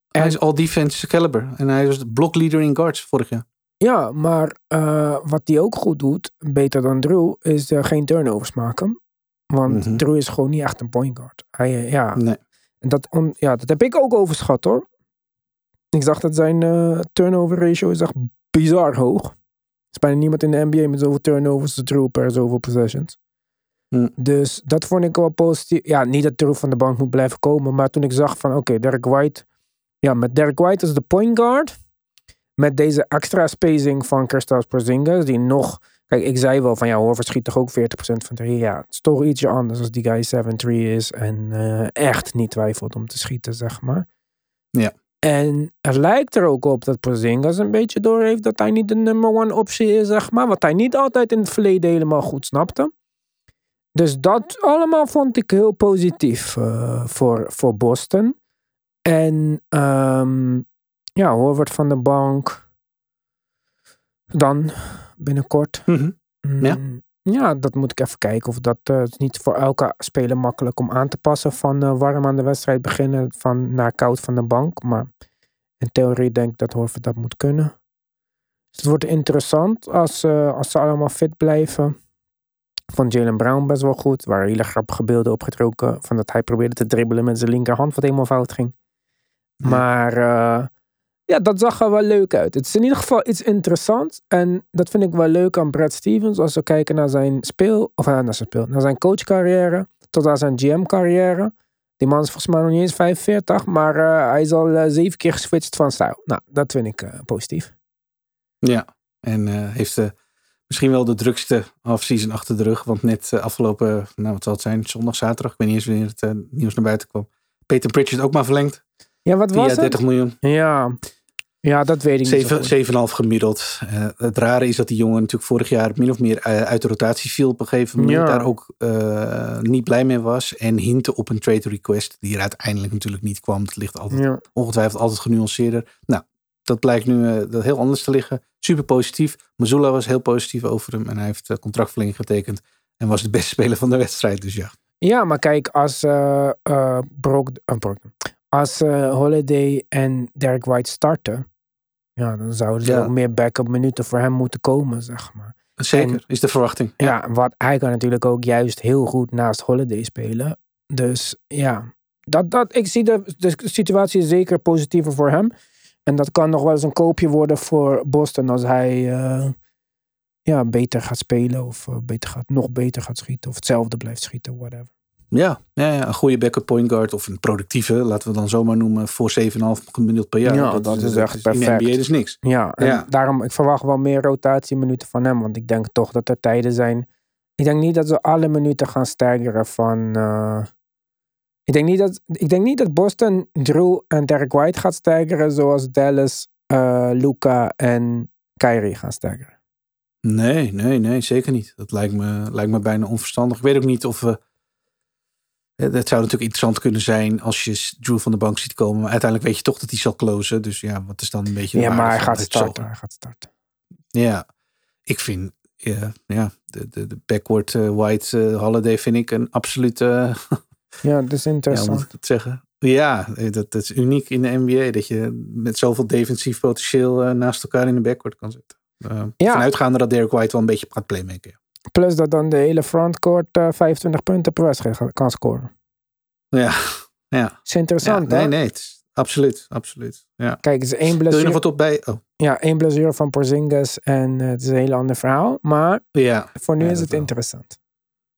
Hij is all defense caliber. En hij was de blockleader in guards vorig jaar. Ja, maar eh, wat hij ook goed doet, beter dan Drew, is eh, geen turnovers maken. Want Mhm. Drew is gewoon niet echt een point guard. Hij, ja, Nee. En dat, on- ja, dat heb ik ook overschat hoor. Ik zag dat zijn turnover ratio is echt bizar hoog. Er is bijna niemand in de NBA met zoveel turnovers als Drew per zoveel possessions. Hm. Dus dat vond ik wel positief. Ja, niet dat Drew van de bank moet blijven komen. Maar toen ik zag van oké, Derek White. Ja, met Derek White als de point guard. Met deze extra spacing van Kristaps Porzingis. Die nog... Kijk, ik zei wel van ja, Horford schiet toch ook 40% van drie. Ja, het is toch ietsje anders als die guy 7-3 is. En eh, echt niet twijfelt om te schieten, zeg maar. Ja. En het lijkt er ook op dat Porzingis een beetje door heeft dat hij niet de number one optie is, zeg maar. Wat hij niet altijd in het verleden helemaal goed snapte. Dus dat allemaal vond ik heel positief eh, voor, voor Boston. En ehm, ja, Horford van de bank. Dan binnenkort. Mhm. Ja. Mm, Ja, dat moet ik even kijken of dat eh, het is niet voor elke speler makkelijk om aan te passen van eh, warm aan de wedstrijd beginnen van naar koud van de bank. Maar in theorie denk ik dat Horford dat moet kunnen. Dus het wordt interessant als, eh, als ze allemaal fit blijven. Van Jalen Brown best wel goed. Waar hele grappige beelden opgetrokken. Van dat hij probeerde te dribbelen met zijn linkerhand. Wat helemaal fout ging. Ja. Maar eh, ja, dat zag er wel leuk uit. Het is in ieder geval iets interessants. En dat vind ik wel leuk aan Brad Stevens. Als we kijken naar zijn speel. Of eh, naar zijn speel. Naar zijn coachcarrière. Tot aan zijn GM-carrière. Die man is volgens mij nog niet eens 45. Maar eh, hij is al eh, zeven keer geswitcht van stijl. Nou, dat vind ik eh, positief. Ja, en eh, heeft eh, misschien wel de drukste offseason achter de rug. Want net eh, afgelopen, nou wat zal het zijn, zondag, zaterdag. Ik weet niet eens wanneer het eh, nieuws naar buiten kwam. Peter Pritchard ook maar verlengd. Ja, wat was het? 30 miljoen. Ja. ja, dat weet ik niet. zo Zeven- goed. 7,5 gemiddeld. Eh, het rare is dat die jongen natuurlijk vorig jaar min of meer eh, uit de rotatie viel op een gegeven moment. Ja. Daar ook eh, niet blij mee was. En hintte op een trade request die er uiteindelijk natuurlijk niet kwam. Het ligt altijd, Ja. ongetwijfeld altijd genuanceerder. Nou, dat blijkt nu dat heel anders te liggen. Super positief. Mazula was heel positief over hem. En hij heeft contractverlenging getekend. En was de beste speler van de wedstrijd. Dus ja. Ja, maar kijk, als Brok, Brogdon- als eh, Holiday en Derek White starten, ja, dan zouden er Ja. ook meer backup minuten voor hem moeten komen, zeg maar. Zeker, En- is de verwachting. Ja, wat hij kan natuurlijk ook juist heel goed naast Holiday spelen. Dus ja, dat, dat, ik zie de, de situatie zeker positiever voor hem. En dat kan nog wel eens een koopje worden voor Boston als hij eh, ja, beter gaat spelen of eh, beter gaat, nog beter gaat schieten of hetzelfde blijft schieten, whatever. Ja, ja, een goede backup point guard of een productieve, laten we dan zomaar noemen, voor 7,5 gemiddeld per jaar. Ja, dat is echt In de perfect. NBA dus niks. Ja, en Ja. daarom, ik verwacht wel meer rotatieminuten van hem. Want ik denk toch dat er tijden zijn. Ik denk niet dat ze alle minuten gaan staggeren van. eh, ik, denk niet dat, ik denk niet dat Boston Drew en Derek White gaat staggeren. Zoals Dallas, eh Luca en Kyrie gaan staggeren. Nee, nee, nee, zeker niet. Dat lijkt me, lijkt me bijna onverstandig. Ik weet ook niet of we. Eh, Het zou natuurlijk interessant kunnen zijn als je Drew van de bank ziet komen. Maar uiteindelijk weet je toch dat hij zal closen. Dus ja, wat is dan een beetje. de Ja, maar hij gaat starten. Hij gaat starten. Ja, ik vind. Ja, ja de, de, de backward eh, white eh, holiday vind ik een absolute. eh, [laughs] Ja, dat is ja, interessant. moet ik het zeggen? Ja, eh, dat, dat is uniek in de NBA. Dat je met zoveel defensief potentieel eh, naast elkaar in de backcourt kan zitten. Ja. Vanuitgaande dat Derek White wel een beetje gaat playmaken. Plus dat dan de hele frontcourt eh 25 punten per wedstrijd kan scoren. Ja, ja. Is interessant, ja, hè? nee, nee. Absoluut, absoluut. Ja. Kijk, het is één Wil je blessure. nog wat op bij? Oh, Ja, één blessure van Porzingis en eh, het is een heel ander verhaal. Maar ja. voor nu Ja, is het wel. interessant.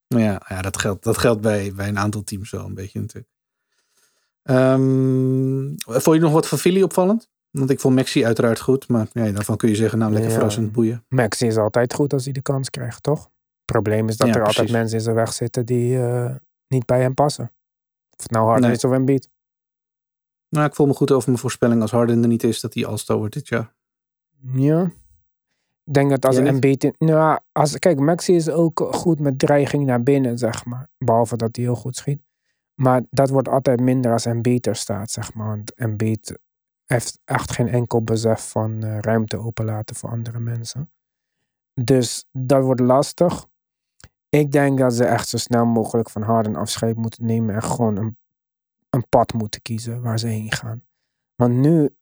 Ja, ja dat geldt, dat geldt bij, bij een aantal teams wel een beetje natuurlijk. Ehm, vond je nog wat van Philly opvallend? Want ik vond Maxi uiteraard goed. Maar ja, daarvan kun je zeggen, nou lekker Ja. verrassend boeien. Maxi is altijd goed als hij de kans krijgt, toch? Het probleem is dat Ja, er altijd precies. mensen in zijn weg zitten die, eh, niet bij hem passen. Of het nou Harden Nee. is of Embiid. Nou, ik voel me goed over mijn voorspelling als Harden er niet is dat hij All-Star wordt dit jaar. Ja. Ik denk dat als een? Embiid... in- Nou, als, kijk, Maxi is ook goed met dreiging naar binnen, zeg maar. Behalve dat hij heel goed schiet. Maar dat wordt altijd minder als Embiid er staat, zeg maar. Want Embiid heeft echt geen enkel besef van eh, ruimte openlaten voor andere mensen. Dus dat wordt lastig. Ik denk dat ze echt zo snel mogelijk van Harden afscheid moeten nemen en gewoon een, een pad moeten kiezen waar ze heen gaan. Want nu,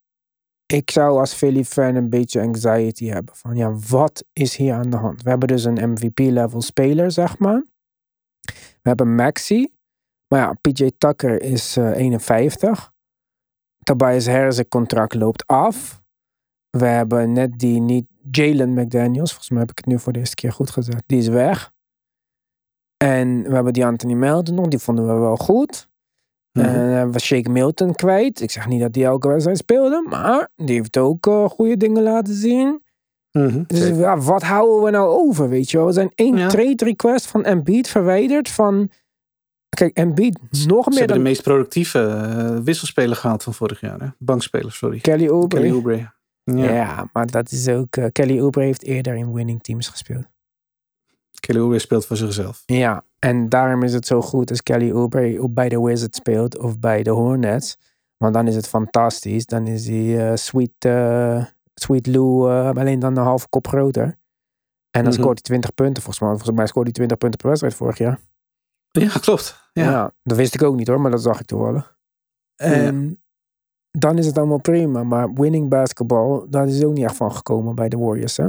ik zou als Philly fan een beetje anxiety hebben van ja, wat is hier aan de hand? We hebben dus een MVP-level speler, zeg maar. We hebben Maxi. Maar ja, PJ Tucker is eh, 51. Tobias Harris' contract loopt af. We hebben net die niet Jalen McDaniels. Volgens mij heb ik het nu voor de eerste keer goed gezegd. Die is weg. En we hebben die Anthony Melton nog. Die vonden we wel goed. Mhm. En hebben we Shake Milton kwijt. Ik zeg niet dat hij elke wedstrijd speelde. Maar die heeft ook eh, goede dingen laten zien. Mhm, Dus ja, wat houden we nou over, weet je wel? We zijn één Ja. trade request van Embiid verwijderd van... Kijk, Embiid nog Ze meer hebben dan de meest productieve eh, wisselspeler gehaald van vorig jaar. Hè? Bankspeler, sorry. Kelly Oubre. Kelly Oubre. Ja. Ja. maar dat is ook... eh, Kelly Oubre heeft eerder in winning teams gespeeld. Kelly Oubre speelt voor zichzelf. Ja, en daarom is het zo goed als Kelly Oubre op bij de Wizards speelt of bij de Hornets. Want dan is het fantastisch. Dan is hij eh, Sweet, eh, Sweet Lou eh, alleen dan een halve kop groter. En dan Mhm. scoort hij 20 punten. Volgens mij, volgens mij scoorde hij 20 punten per wedstrijd vorig jaar. Ja, klopt. Ja. Ja. dat wist ik ook niet hoor, maar dat zag ik toevallig. En dan is het allemaal prima. Maar winning basketball, daar is ook niet echt van gekomen bij de Warriors. Hè?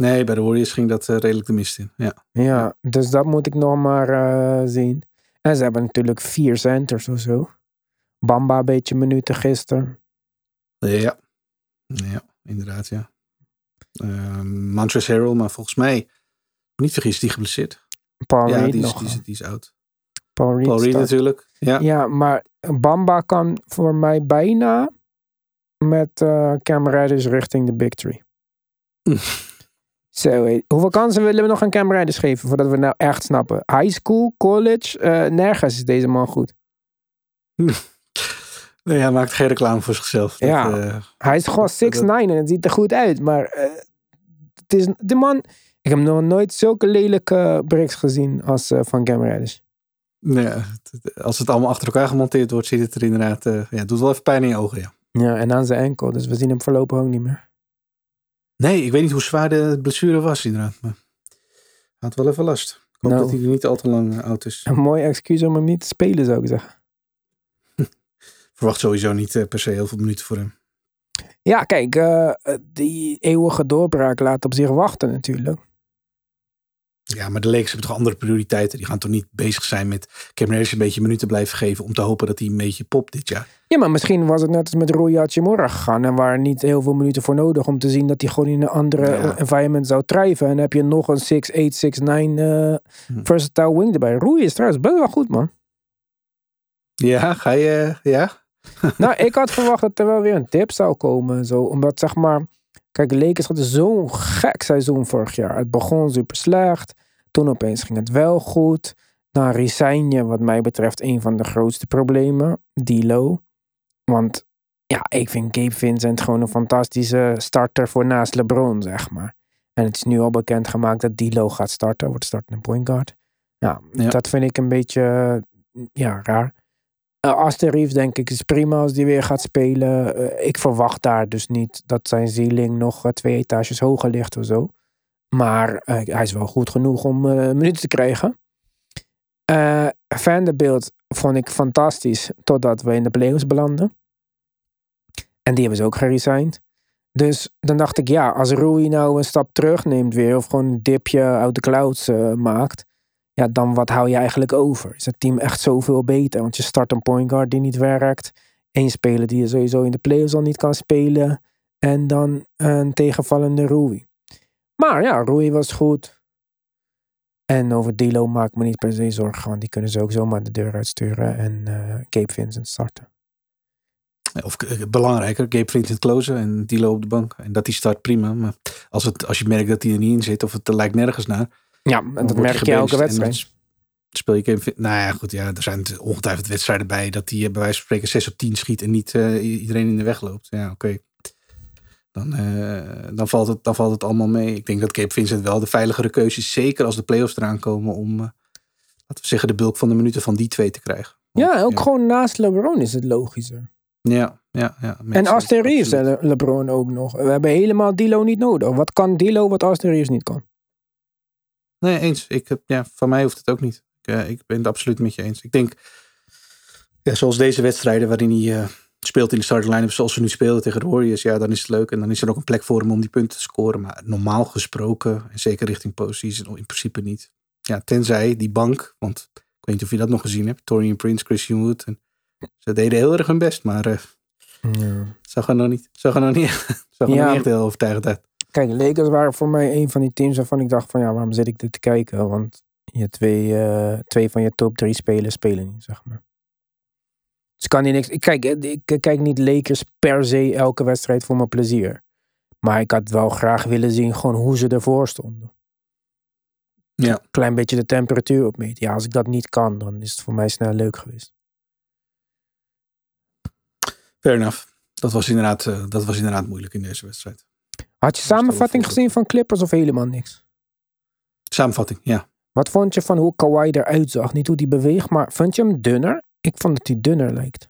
Nee, bij de Warriors ging dat eh, redelijk de mist in. Ja. Ja, dus dat moet ik nog maar eh, zien. En ze hebben natuurlijk vier centers of zo. Bamba een beetje minuten gisteren. Ja. Ja, inderdaad, ja. Uh, Montrezl Harrell, maar volgens mij, niet vergis, is die geblesseerd. Paul ja, Reed die is, nog. die, is, die is oud. Paul Reed, Paul Reed staat- natuurlijk. Ja. Ja, maar Bamba kan voor mij bijna met Cam Reddish richting de Big Tree. [laughs] Zo, hé. hoeveel kansen willen we nog aan Cam Reddish geven voordat we nou echt snappen? High school, college, eh, nergens is deze man goed. [laughs] Nee, hij maakt geen reclame voor zichzelf. Dat, Ja. eh, Hij is gewoon 6'9 en het ziet er goed uit, maar eh, het is, de man, ik heb nog nooit zulke lelijke bricks gezien als van Cam Reddish. nee, als het allemaal achter elkaar gemonteerd wordt, ziet het er inderdaad... ja, het doet wel even pijn in je ogen, ja. Ja, en aan zijn enkel, dus we zien hem voorlopig ook niet meer. Nee, ik weet niet hoe zwaar de blessure was inderdaad. Maar hij had wel even last. Ik hoop Nou. dat hij niet al te lang eh, oud is. [laughs] Een mooi excuus om hem niet te spelen, zou ik zeggen. Verwacht sowieso niet eh, per se heel veel minuten voor hem. Ja, kijk, eh, die eeuwige doorbraak laat op zich wachten natuurlijk. Ja, maar de Lakers hebben toch andere prioriteiten. Die gaan toch niet bezig zijn met Cam Reddish een beetje minuten blijven geven... om te hopen dat hij een beetje popt dit jaar. Ja, maar misschien was het net als met Rui Hachimura gegaan. En waren niet heel veel minuten voor nodig om te zien dat hij gewoon in een andere Ja. environment zou drijven. En dan heb je nog een 6'8, 6'9 eh Hm. versatile wing erbij. Rui is trouwens best wel goed, man. Ja, ga je... ja? nou, ik had verwacht dat er wel weer een tip zou komen. en Zo, omdat zeg maar, kijk, Lakers hadden zo'n gek seizoen vorig jaar. Het begon super slecht. Toen opeens ging het wel goed. Dan resign je, wat mij betreft, een van de grootste problemen. D'Lo. Want ja, ik vind Gabe Vincent gewoon een fantastische starter voor naast LeBron, zeg maar. En het is nu al bekendgemaakt dat D'Lo gaat starten. Wordt startende point guard. Ja, Ja. dat vind ik een beetje ja, raar. Uh, Aster Reeves denk ik is prima als die weer gaat spelen. Eh, ik verwacht daar dus niet dat zijn ceiling nog eh, twee etages hoger ligt of zo. Maar eh, hij is wel goed genoeg om eh, minuten te krijgen. Eh Vanderbilt vond ik fantastisch totdat we in de playoffs belanden. En die hebben ze ook geresigned. Dus dan dacht ik, ja, als Rui nou een stap terugneemt weer, of gewoon een dipje uit de clouds eh, maakt, ja, dan wat hou je eigenlijk over? Is het team echt zoveel beter? Want je start een point guard die niet werkt, één speler die je sowieso in de playoffs al niet kan spelen, en dan een tegenvallende Rui. Maar ja, Rui was goed. En over Dilo maak ik me niet per se zorgen, want die kunnen ze ook zomaar de deur uitsturen en eh Cape Vincent starten. Of eh, belangrijker, Gabe Vincent closen en Dilo op de bank. En dat die start prima. Maar als, het, als je merkt dat hij er niet in zit of het lijkt nergens naar. Ja, en dat merk je elke wedstrijd. speel je game. Nou ja, goed, ja, er zijn ongetwijfeld wedstrijden bij dat hij bij wijze van spreken 6 op 10 schiet en niet uh, iedereen in de weg loopt. Ja, oké. Dan, uh, dan, valt het, dan valt het allemaal mee. Ik denk dat Cape Vincent wel de veiligere keuze is. Zeker als de playoffs eraan komen om, uh, laten we zeggen, de bulk van de minuten van die twee te krijgen. Want, ja, ook gewoon naast LeBron is het logischer. Ja, ja, ja. En Reeves en LeBron ook nog. We hebben helemaal Dilo niet nodig. Wat kan Dilo wat Reeves niet kan? Nee, eens. Ik heb, ja, van mij hoeft het ook niet. Ik, uh, ik ben het absoluut met je eens. Ik denk, ja, zoals deze wedstrijden waarin hij uh, speelt in de starting line-up zoals we nu spelen tegen de Warriors, ja, dan is het leuk. En dan is er ook een plek voor hem om die punten te scoren. Maar normaal gesproken, en zeker richting postseason, in principe niet. Ja, tenzij die bank, want ik weet niet of je dat nog gezien hebt, Torian Prince, Christian Wood. En ze deden heel erg hun best, maar uh, ja. zag er nog niet, zag er nog niet, [laughs] zag er ja. nog niet echt heel overtuigend uit. Kijk, Lakers waren voor mij een van die teams waarvan ik dacht van ja, waarom zit ik dit te kijken? Want je twee, uh, twee van je top drie spelers spelen niet, zeg maar. Dus kan niet niks. Ik kijk, ik kijk niet Lakers per se elke wedstrijd voor mijn plezier. Maar ik had wel graag willen zien gewoon hoe ze ervoor stonden. Ja. Klein beetje de temperatuur opmeten. Ja, als ik dat niet kan, dan is het voor mij snel leuk geweest. Fair enough. Dat was inderdaad, uh, dat was inderdaad moeilijk in deze wedstrijd. Had je samenvatting gezien van Clippers of helemaal niks? Samenvatting, ja. Wat vond je van hoe Kawhi eruit zag? Niet hoe die beweegt, maar vond je hem dunner? Ik vond dat hij dunner lijkt.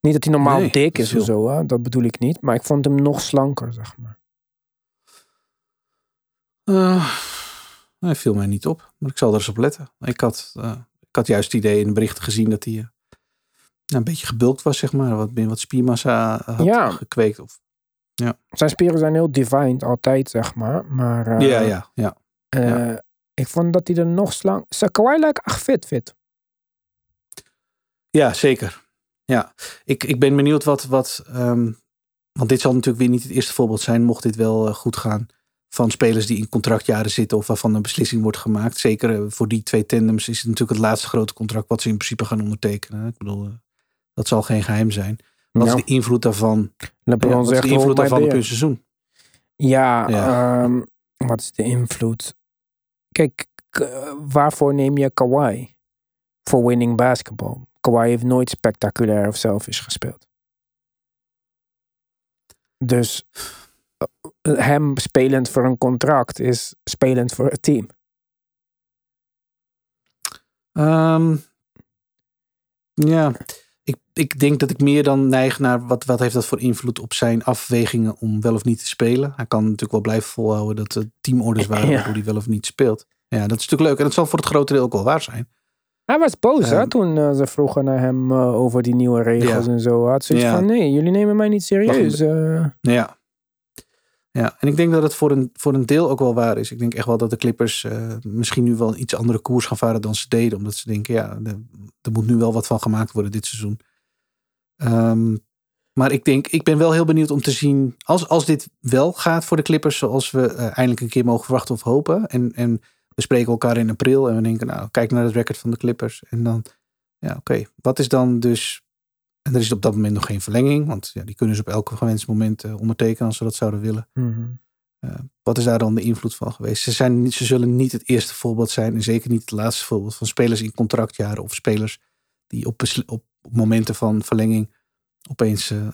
Niet dat hij normaal nee, dik is of zo, hè? dat bedoel ik niet. Maar ik vond hem nog slanker, zeg maar. Uh, hij viel mij niet op, maar ik zal er eens op letten. Ik had, uh, ik had juist het idee in de berichten gezien dat hij uh, een beetje gebulkt was, zeg maar. Wat, wat spiermassa had ja. gekweekt. Of, ja. Zijn spieren zijn heel defined, altijd, zeg maar. maar ja, ja, ja. ja. Ik vond dat hij er nog slang... Kawhi lijkt echt fit, fit. Ja, zeker. Ja, ik, ik ben benieuwd wat... wat um, want dit zal natuurlijk weer niet het eerste voorbeeld zijn, mocht dit wel uh, goed gaan. Van spelers die in contractjaren zitten of waarvan een beslissing wordt gemaakt. Zeker voor die twee tandems is het natuurlijk het laatste grote contract wat ze in principe gaan ondertekenen. Ik bedoel, dat zal geen geheim zijn. Wat nou, is de invloed daarvan? LeBron wat is de invloed daarvan op hun seizoen? Ja, ja. Um, wat is de invloed? Kijk, waarvoor neem je Kawhi? Voor winning basketball. Kawhi heeft nooit spectaculair of selfish gespeeld. Dus hem spelend voor een contract is spelend voor het team. Um, ja, ik, ik denk dat ik meer dan neig naar wat, wat heeft dat voor invloed op zijn afwegingen om wel of niet te spelen. Hij kan natuurlijk wel blijven volhouden dat er teamorders waren ja. hoe hij wel of niet speelt. Ja, dat is natuurlijk leuk en dat zal voor het grote deel ook wel waar zijn. Hij was boos um, hè, toen uh, ze vroegen naar hem uh, over die nieuwe regels ja. en zo. Had zoiets ja. van, nee, jullie nemen mij niet serieus. Uh. Ja. Ja, en ik denk dat het voor een, voor een deel ook wel waar is. Ik denk echt wel dat de Clippers misschien nu wel een iets andere koers gaan varen dan ze deden. Omdat ze denken, ja, er moet nu wel wat van gemaakt worden dit seizoen. Um, maar ik denk, ik ben wel heel benieuwd om te zien, als, als dit wel gaat voor de Clippers, zoals we eindelijk een keer mogen verwachten of hopen. En, en we spreken elkaar in april en we denken, nou, kijk naar het record van de Clippers. En dan, ja, oké, wat is dan dus. En er is op dat moment nog geen verlenging, want ja, die kunnen ze op elk gewenst moment uh, ondertekenen als ze dat zouden willen. Mm -hmm. uh, wat is daar dan de invloed van geweest? Ze, zijn, ze zullen niet het eerste voorbeeld zijn en zeker niet het laatste voorbeeld van spelers in contractjaren of spelers die op, op momenten van verlenging opeens uh,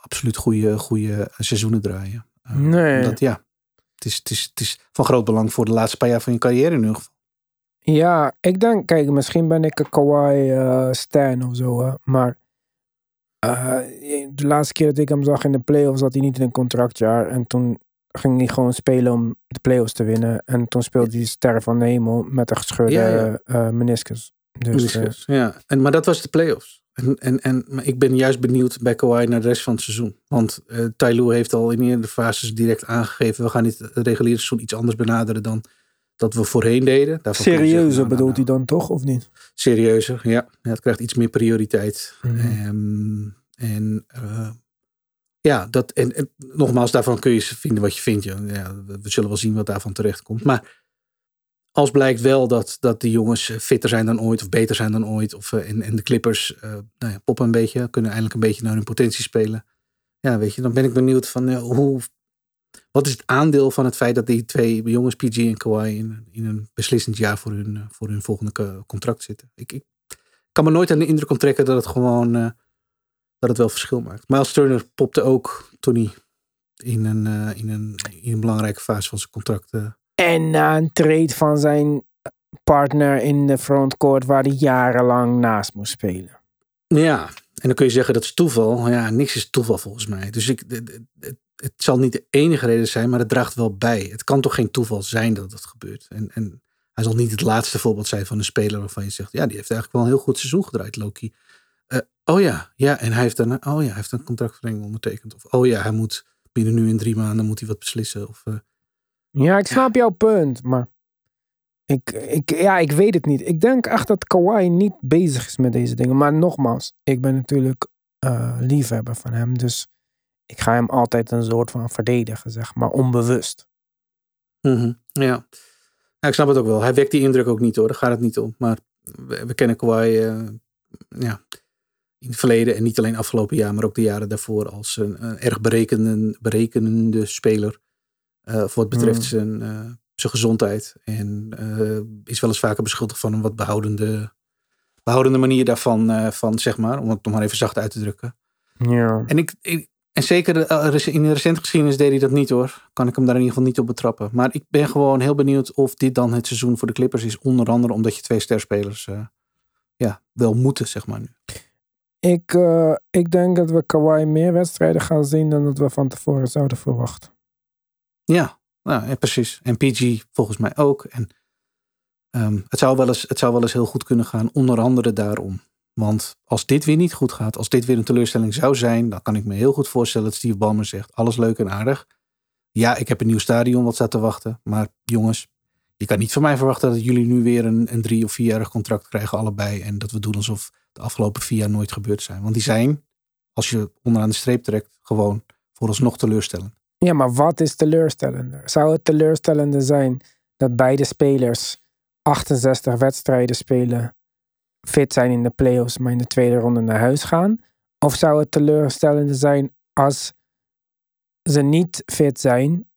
absoluut goede, goede seizoenen draaien. nee. Ja, het is, het, is, het is van groot belang voor de laatste paar jaar van je carrière in ieder geval. Ja, ik denk, kijk, misschien ben ik een Kawhi stan of zo, hè, maar uh, de laatste keer dat ik hem zag in de playoffs zat hij niet in een contractjaar en toen ging hij gewoon spelen om de playoffs te winnen en toen speelde hij Ster van de Hemel met een gescheurde ja, ja. Uh, meniscus. Dus, meniscus, ja. En, maar dat was de playoffs. En, en, en maar ik ben juist benieuwd bij Kawhi naar de rest van het seizoen. Want uh, Tyloo heeft al in eerdere fases direct aangegeven... we gaan dit reguliere seizoen iets anders benaderen dan dat we voorheen deden. Daarvan Serieuzer zeggen, bedoelt hij dan toch, of niet? Serieuzer, ja. ja het krijgt iets meer prioriteit. Mm -hmm. um, en uh, ja, dat, en, en, nogmaals, daarvan kun je vinden wat je vindt. Ja, we, we zullen wel zien wat daarvan terecht komt. Maar als blijkt wel dat, dat de jongens fitter zijn dan ooit of beter zijn dan ooit. Of, uh, en, en de Clippers uh, nou ja, poppen een beetje, kunnen eindelijk een beetje naar hun potentie spelen. Ja, weet je, dan ben ik benieuwd van hoe, wat is het aandeel van het feit dat die twee jongens, PG en Kawhi, in, in een beslissend jaar voor hun, eh, voor hun volgende co- contract zitten? Ik, ik kan me nooit aan de indruk onttrekken dat het gewoon eh, dat het wel verschil maakt. Miles Turner popte ook hij in een, eh, in een, in een belangrijke fase van zijn contract. En na een trade van zijn partner in de frontcourt waar hij jarenlang naast moest spelen. Ja, en dan kun je zeggen dat is toeval. Ja, niks is toeval volgens mij. Dus ik, het, zal niet de enige reden zijn, maar het draagt wel bij. Het kan toch geen toeval zijn dat het gebeurt. En, en hij zal niet het laatste voorbeeld zijn van een speler waarvan je zegt, ja, die heeft eigenlijk wel een heel goed seizoen gedraaid, Loki. Eh, oh ja, ja, en hij heeft, een, oh ja, hij heeft een contractverlenging ondertekend. Of oh ja, hij moet binnen nu in drie maanden moet hij wat beslissen. Of, eh, Ja, ik snap jouw punt, maar ik, ik, ja, ik weet het niet. Ik denk echt dat Kawhi niet bezig is met deze dingen. Maar nogmaals, ik ben natuurlijk eh, liefhebber van hem. Dus ik ga hem altijd een soort van verdedigen, zeg maar, onbewust. Mhm, Ja. ja, ik snap het ook wel. Hij wekt die indruk ook niet hoor, daar gaat het niet om. Maar we, we kennen Kawhi eh, ja, in het verleden en niet alleen afgelopen jaar, maar ook de jaren daarvoor als een, een erg berekenende, berekenende speler. eh, voor wat betreft Mm. zijn, eh, zijn gezondheid. En is wel eens vaker beschuldigd van een wat behoudende, behoudende manier daarvan, van, zeg maar, om het nog maar even zacht uit te drukken. Ja. En, ik, ik- en zeker eh, in de recente geschiedenis deed hij dat niet hoor. Kan ik hem daar in ieder geval niet op betrappen. Maar ik ben gewoon heel benieuwd of dit dan het seizoen voor de Clippers is. Onder andere omdat je twee sterspelers eh, ja, wel moeten, zeg maar nu. Ik, eh, ik denk dat we Kawhi meer wedstrijden gaan zien dan dat we van tevoren zouden verwachten. Ja, nou, ja, precies. En PG volgens mij ook. En ehm, het, zou wel eens, het zou wel eens heel goed kunnen gaan, onder andere daarom. Want als dit weer niet goed gaat, als dit weer een teleurstelling zou zijn, dan kan ik me heel goed voorstellen dat Steve Ballmer zegt: alles leuk en aardig. Ja, ik heb een nieuw stadion wat staat te wachten. Maar jongens, je kan niet van mij verwachten dat jullie nu weer een, een drie- of vierjarig contract krijgen, allebei. En dat we doen alsof de afgelopen vier jaar nooit gebeurd zijn. Want die zijn, als je onderaan de streep trekt, gewoon vooralsnog teleurstellend. Ja, maar wat is teleurstellender? Zou het teleurstellender zijn dat beide spelers 68 wedstrijden spelen, fit zijn in de playoffs, maar in de tweede ronde naar huis gaan? Of zou het teleurstellender zijn als ze niet fit zijn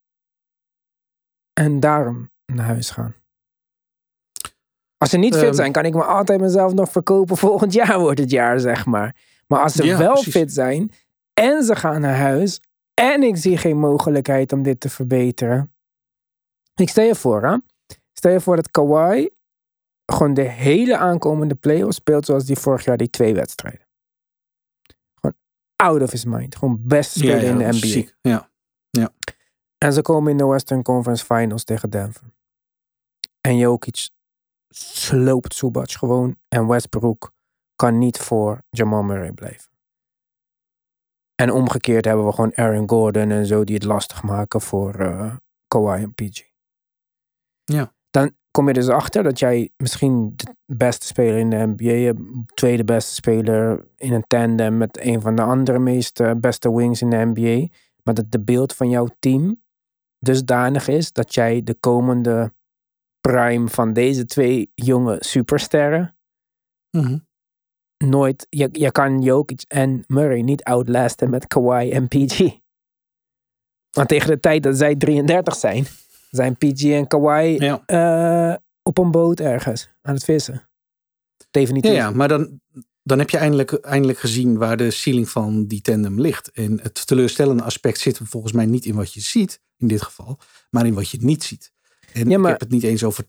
en daarom naar huis gaan? Als ze niet fit Ehm. zijn, kan ik me altijd mezelf nog verkopen. Volgend jaar wordt het jaar, zeg maar. Maar als ze Ja, wel precies. fit zijn en ze gaan naar huis en ik zie geen mogelijkheid om dit te verbeteren. Ik stel je voor, hè? Stel je voor dat Kawhi gewoon de hele aankomende playoffs speelt zoals die vorig jaar die twee wedstrijden. Gewoon out of his mind. Gewoon speler in de NBA. ziek. Ja. En ze komen in de Western Conference Finals tegen Denver. En Jokic sloopt Zubac gewoon. En Westbrook kan niet voor Jamal Murray blijven. En omgekeerd hebben we gewoon Aaron Gordon en zo die het lastig maken voor eh Kawhi en PG. Ja. Dan kom je dus achter dat jij misschien de beste speler in de NBA. Tweede beste speler in een tandem met een van de andere meest eh, beste wings in de NBA. Maar dat de beeld van jouw team dusdanig is dat jij de komende prime van deze twee jonge supersterren Mhm. nooit, je, je kan Jokic en Murray niet outlasten met Kawhi en PG. Want tegen de tijd dat zij 33 zijn, zijn PG en Kawhi Ja. eh, op een boot ergens aan het vissen. Definitief. Ja, ja, maar dan, dan heb je eindelijk, eindelijk gezien waar de ceiling van die tandem ligt. En het teleurstellende aspect zit hem volgens mij niet in wat je ziet, in dit geval, maar in wat je niet ziet. En Ja, maar- ik heb het niet eens over.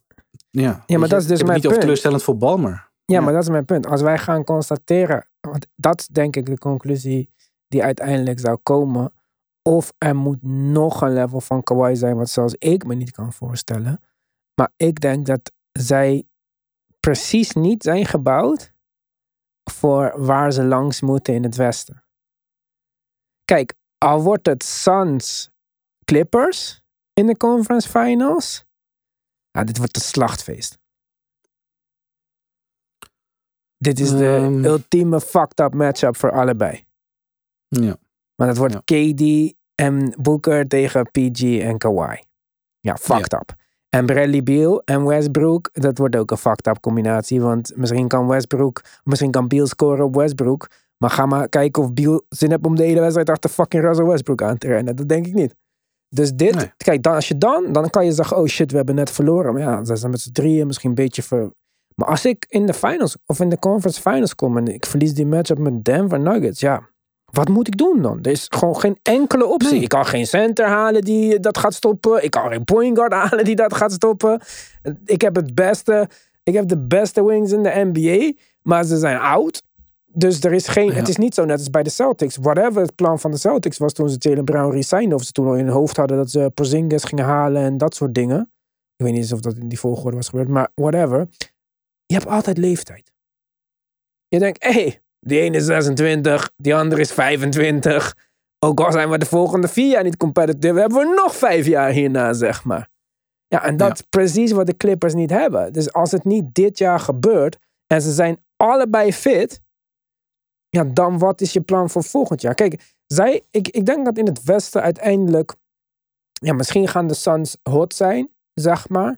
Ja, weet maar je, dat is dus mijn niet over punt. teleurstellend voor Balmer. Ja, Ja. maar dat is mijn punt. Als wij gaan constateren, want dat is denk ik de conclusie die uiteindelijk zou komen. Of er moet nog een level van Kawhi zijn, wat zelfs ik me niet kan voorstellen. Maar ik denk dat zij precies niet zijn gebouwd voor waar ze langs moeten in het westen. Kijk, al wordt het Suns Clippers in de conference finals. Dit wordt een slachtfeest. Dit is de Ehm. ultieme fucked up matchup voor allebei. Ja. Maar het wordt KD en Booker tegen PG en Kawhi. Ja, fucked up. En Bradley Beal en Westbrook, dat wordt ook een fucked up combinatie. Want misschien kan Westbrook, misschien kan Beal scoren op Westbrook. Maar ga maar kijken of Beal zin heeft om de hele wedstrijd achter fucking Russell Westbrook aan te rennen. Dat denk ik niet. Dus dit, Nee. kijk, dan, als je dan, dan kan je zeggen, oh shit, we hebben net verloren. Maar ja, ze zijn met z'n drieën misschien een beetje ver. Maar als ik in de finals of in de conference finals kom en ik verlies die matchup met Denver Nuggets, ja, wat moet ik doen dan? Er is gewoon geen enkele optie. Nee. Ik kan geen center halen die dat gaat stoppen. Ik kan geen point guard [laughs] halen die dat gaat stoppen. Ik heb het beste, ik heb de beste wings in de NBA, maar ze zijn oud. Dus er is geen, Ja. het is niet zo net als bij de Celtics. Whatever het plan van de Celtics was toen ze Jalen Brown resigned. Of ze toen al in hun hoofd hadden dat ze Porzingis gingen halen en dat soort dingen. Ik weet niet eens of dat in die volgorde was gebeurd, maar whatever. Je hebt altijd leeftijd. Je denkt, hé, hey, die ene is 26, die andere is 25. Ook al zijn we de volgende vier jaar niet competitive, hebben we nog vijf jaar hierna, zeg maar. Ja, en dat Ja. is precies wat de Clippers niet hebben. Dus als het niet dit jaar gebeurt en ze zijn allebei fit, ja, dan wat is je plan voor volgend jaar? Kijk, zij, ik, ik denk dat in het Westen uiteindelijk, ja, misschien gaan de Suns hot zijn, zeg maar.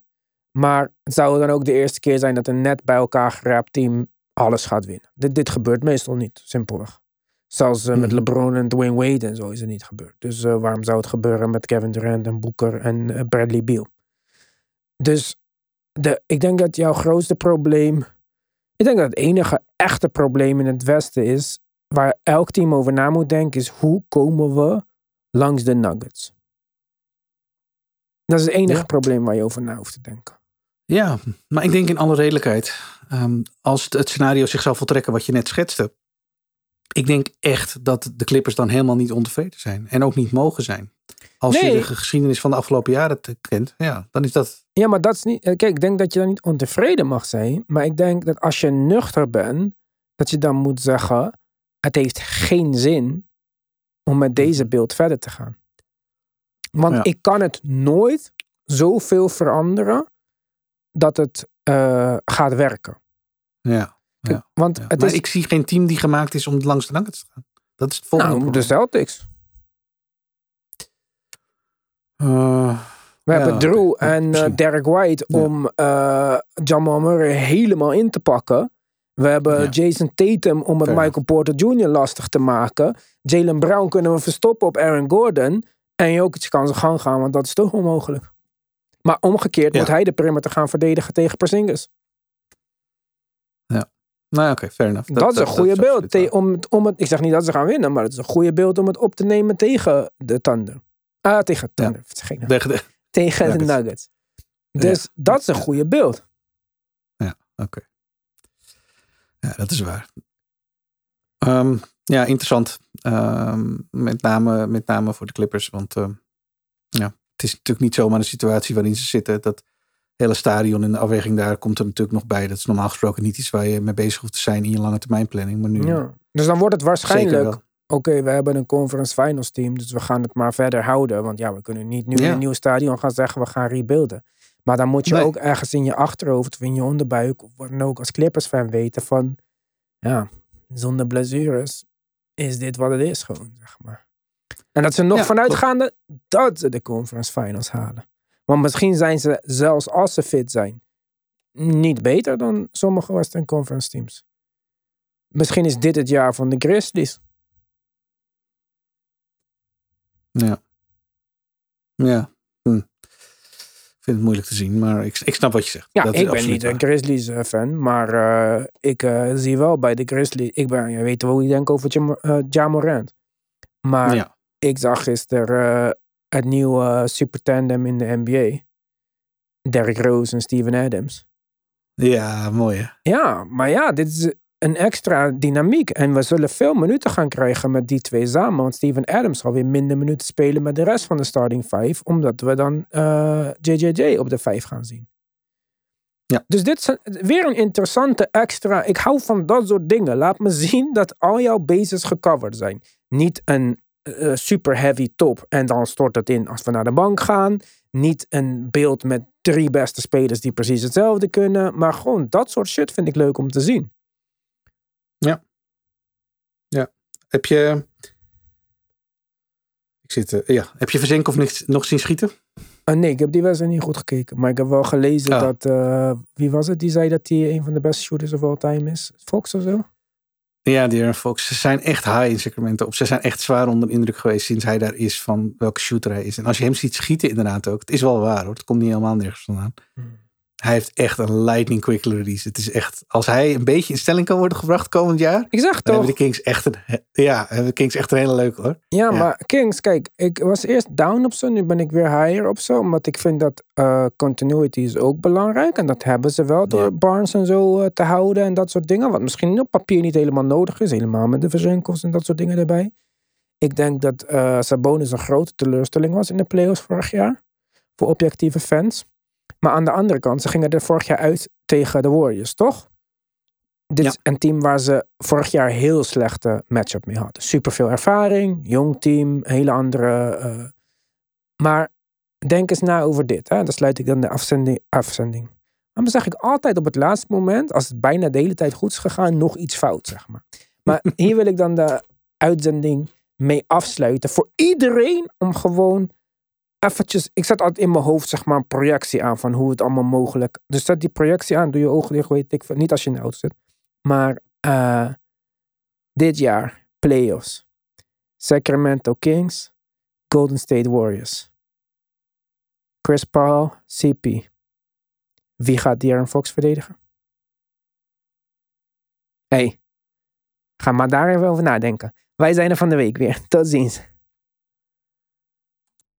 Maar het zou dan ook de eerste keer zijn dat een net bij elkaar geraapt team alles gaat winnen. Dit, dit gebeurt meestal niet, simpelweg. Zelfs eh, met Mhm. LeBron en Dwayne Wade en zo is het niet gebeurd. Dus eh, waarom zou het gebeuren met Kevin Durant en Booker en eh, Bradley Beal? Dus de, ik denk dat jouw grootste probleem. Ik denk dat het enige echte probleem in het Westen is. Waar elk team over na moet denken, is hoe komen we langs de Nuggets? Dat is het enige Ja. probleem waar je over na hoeft te denken. Ja, maar ik denk in alle redelijkheid, ehm, als het, het scenario zich zou voltrekken wat je net schetste, ik denk echt dat de Clippers dan helemaal niet ontevreden zijn en ook niet mogen zijn. Als Nee. je de geschiedenis van de afgelopen jaren kent, ja, dan is dat. Ja, maar dat is niet. eh, Kijk, ik denk dat je dan niet ontevreden mag zijn. Maar ik denk dat als je nuchter bent, dat je dan moet zeggen: het heeft geen zin om met deze beeld verder te gaan. Want Ja. ik kan het nooit zoveel veranderen dat het eh, gaat werken. Ja, Kijk, Ja, Want ja. het maar is. ik zie geen team die gemaakt is om langs de Nuggets te gaan. Dat is het volgende. nou, de. Celtics. Eh, We Ja, hebben. Drew en eh. Derek White Ja. om eh Jamal Murray helemaal in te pakken. We hebben Ja. Jason Tatum om het Michael Porter Jr. lastig te maken. Jalen Brown kunnen we verstoppen op Aaron Gordon. En Jokic kan zijn gang gaan, want dat is toch onmogelijk. Maar omgekeerd Ja. moet hij de perimeter gaan verdedigen tegen Porzingis. nou, oké, fair enough. Dat, is een goede beeld. te- om, om het, ik zeg niet dat ze gaan winnen, maar het is een goede beeld om het op te nemen tegen de Thunder. Ah, tegen Thunder. Nou? Tegen de- Tegen de Nuggets. Nuggets. Dus dat is een goede beeld. Oké. Ja, dat is waar. Ehm, ja, interessant. Ehm, met, name, met name voor de Clippers. Want ehm, ja, het is natuurlijk niet zomaar een situatie waarin ze zitten. Dat hele stadion en de afweging daar komt er natuurlijk nog bij. Dat is normaal gesproken niet iets waar je mee bezig hoeft te zijn in je lange termijn planning. Maar nu Ja. Dus dan wordt het waarschijnlijk, oké, we hebben een conference finals team, dus we gaan het maar verder houden. Want ja, we kunnen niet nu in een nieuw stadion gaan zeggen, we gaan rebuilden. Maar dan moet je Nee. ook ergens in je achterhoofd of in je onderbuik, of wat dan ook als Clippers fan weten van, ja, zonder blessures is dit wat het is gewoon, zeg maar. En dat ze nog Ja, vanuitgaande dat ze de conference finals halen. Want misschien zijn ze, zelfs als ze fit zijn, niet beter dan sommige Western Conference teams. Misschien is dit het jaar van de Grizzlies. Ja. Ja. Hm. Ik vind het moeilijk te zien, maar ik, ik snap wat je zegt. Ja, Dat ik ben niet een waar. Grizzlies eh, fan, maar eh, ik eh, zie wel bij de Grizzlies. Ik ben, je weet wel hoe ik denk over Jam, Ja Morant. Maar Ja. Ik zag gisteren eh, het nieuwe eh, super tandem in de NBA. Derrick Rose en Steven Adams. ja, mooi hè. Ja, maar ja, dit is een extra dynamiek. En we zullen veel minuten gaan krijgen met die twee samen. Want Steven Adams zal weer minder minuten spelen met de rest van de starting five. Omdat we dan eh, JJJ op de vijf gaan zien. Ja. Dus dit is weer een interessante extra. Ik hou van dat soort dingen. Laat me [laughs] zien dat al jouw bases gecoverd zijn. Niet een eh, super heavy top en dan stort het in als we naar de bank gaan. Niet een beeld met drie beste spelers die precies hetzelfde kunnen. Maar gewoon dat soort shit vind ik leuk om te zien. Heb je... Ik zit... eh, ja. Heb je Verzenk of niks, nog zien schieten? Ah, nee, ik heb die wedstrijd niet goed gekeken. Maar ik heb wel gelezen Oh. dat... eh, wie was het die zei dat hij een van de beste shooters of all time is? Fox of zo? Ja, De'Aaron Fox. Ze zijn echt high in Sacramento. Op. Ze zijn echt zwaar onder indruk geweest sinds hij daar is van welke shooter hij is. En als je hem ziet schieten inderdaad ook. Het is wel waar hoor. Het komt niet helemaal nergens vandaan. Hmm. Hij heeft echt een lightning quick release. Het is echt, als hij een beetje in stelling kan worden gebracht komend jaar. Dan toch. hebben de Kings echt een, ja, hebben de Kings echt een hele leuke hoor. Ja, Ja. maar Kings, kijk, ik was eerst down op ze, nu ben ik weer higher op ze. Omdat ik vind dat eh, continuity is ook belangrijk. En dat hebben ze wel door Ja. Barnes en zo eh, te houden en dat soort dingen. Wat misschien op papier niet helemaal nodig is. Helemaal met de verzenkels en dat soort dingen erbij. Ik denk dat eh Sabonis een grote teleurstelling was in de playoffs vorig jaar. Voor objectieve fans. Maar aan de andere kant, ze gingen er vorig jaar uit tegen de Warriors, toch? Dit Ja. is een team waar ze vorig jaar heel slechte matchup mee hadden. Super veel ervaring, jong team, hele andere. eh, maar denk eens na over dit. Hè? Dan sluit ik dan de afzending. afzending. Dan zeg ik altijd op het laatste moment, als het bijna de hele tijd goed is gegaan, nog iets fout, zeg maar. Maar [laughs] hier wil ik dan de uitzending mee afsluiten. Voor iedereen om gewoon eventjes... Ik zet altijd in mijn hoofd zeg maar een projectie aan van hoe het allemaal mogelijk... Dus zet die projectie aan, doe je ogen dicht, weet ik. Niet als je in de auto zit. Maar eh, dit jaar, playoffs. Sacramento Kings, Golden State Warriors. Chris Paul, CP. Wie gaat De'Aaron Fox verdedigen? hey, ga maar daar even over nadenken. Wij zijn er van de week weer. Tot ziens.